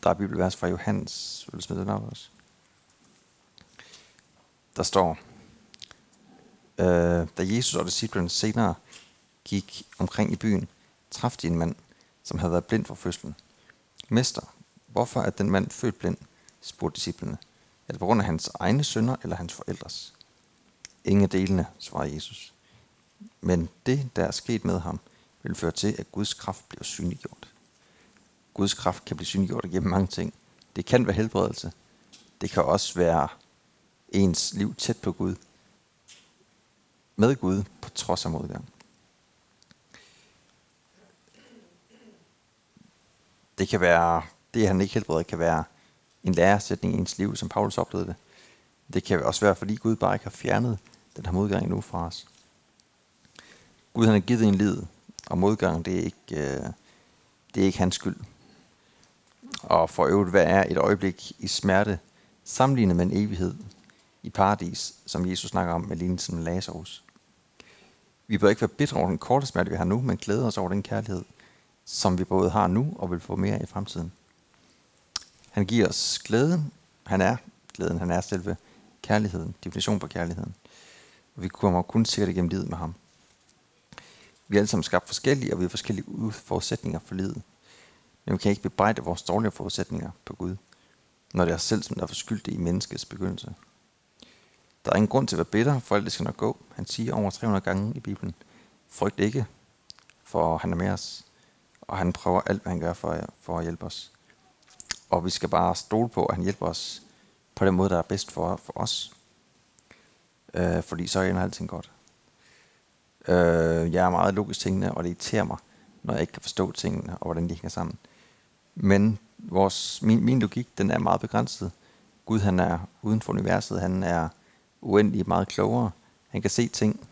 Der er bibelvers fra Johannes, vil smide den op også. Der står, øh, da Jesus og disciplen senere gik omkring i byen, traf de en mand, som havde været blind fra fødslen. Mester, hvorfor er den mand født blind? spurgte disciplene. Er det på grund af hans egne sønner eller hans forældres? Ingen af delene, svarede Jesus. Men det, der er sket med ham, vil føre til, at Guds kraft bliver synliggjort. Guds kraft kan blive synliggjort gennem mange ting. Det kan være helbredelse. Det kan også være ens liv tæt på Gud. Med Gud på trods af modgang. Det kan være, det han ikke helbreder, kan være en læresætning i ens liv, som Paulus oplevede det. Det kan også være, fordi Gud bare ikke har fjernet den her modgang endnu fra os. Gud han har givet en lid, og modgang det er ikke, øh, det er ikke hans skyld. Og for øvrigt, hvad er et øjeblik i smerte, sammenlignet med en evighed i paradis, som Jesus snakker om med lignelsen med Lazarus. Vi bør ikke være bitre over den korte smerte, vi har nu, men glæde os over den kærlighed, som vi både har nu og vil få mere i fremtiden. Han giver os glæden. Han er glæden. Han er selve kærligheden. Definition på kærligheden. Og vi kommer kun sikkert igennem livet med ham. Vi er alle sammen skabt forskellige, og vi har forskellige forudsætninger for livet. Men vi kan ikke bebrejde vores dårlige forudsætninger på Gud, når det er os selv, som der er forskyldt i menneskets begyndelse. Der er ingen grund til at være bitter, for alt det skal nok gå. Han siger over 300 gange i Bibelen, frygt ikke, for han er med os, og han prøver alt, hvad han gør for, for at hjælpe os. Og vi skal bare stole på, at han hjælper os på den måde, der er bedst for, for os. Øh, fordi så ender alting godt. Øh, jeg er meget logisk tingene, og det irriterer mig, når jeg ikke kan forstå tingene, og hvordan de hænger sammen. Men vores, min, min logik, den er meget begrænset. Gud, han er uden for universet, han er uendelig meget klogere. Han kan se ting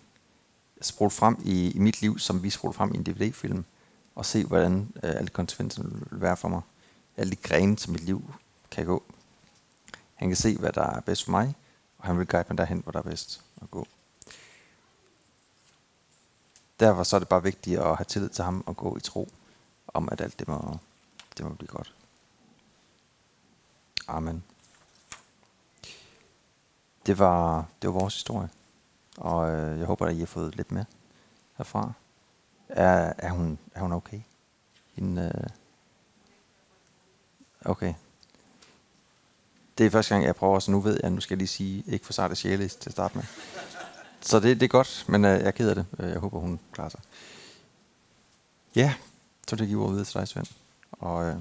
sprudt frem i, i mit liv, som vi sprudt frem i en DVD-film, og se, hvordan øh, alle konsekvenserne vil være for mig. Alle de grene, som mit liv kan gå. Han kan se, hvad der er bedst for mig, og han vil guide mig derhen, hvor der er bedst at gå. Derfor så er det bare vigtigt at have tillid til ham og gå i tro om, at alt det må, det må blive godt. Amen. Det var, det var vores historie. Og øh, jeg håber, at I har fået lidt med herfra. Er, er, hun, er hun okay? Hende, øh... Okay. Det er første gang, jeg prøver, så nu ved jeg, at nu skal jeg lige sige, ikke for sarte sjæle til at starte med. Så det, det er godt, men øh, jeg er ked af det. Øh, jeg håber, hun klarer sig. Ja, så vil jeg give ordet videre til dig, Svend. Og øh,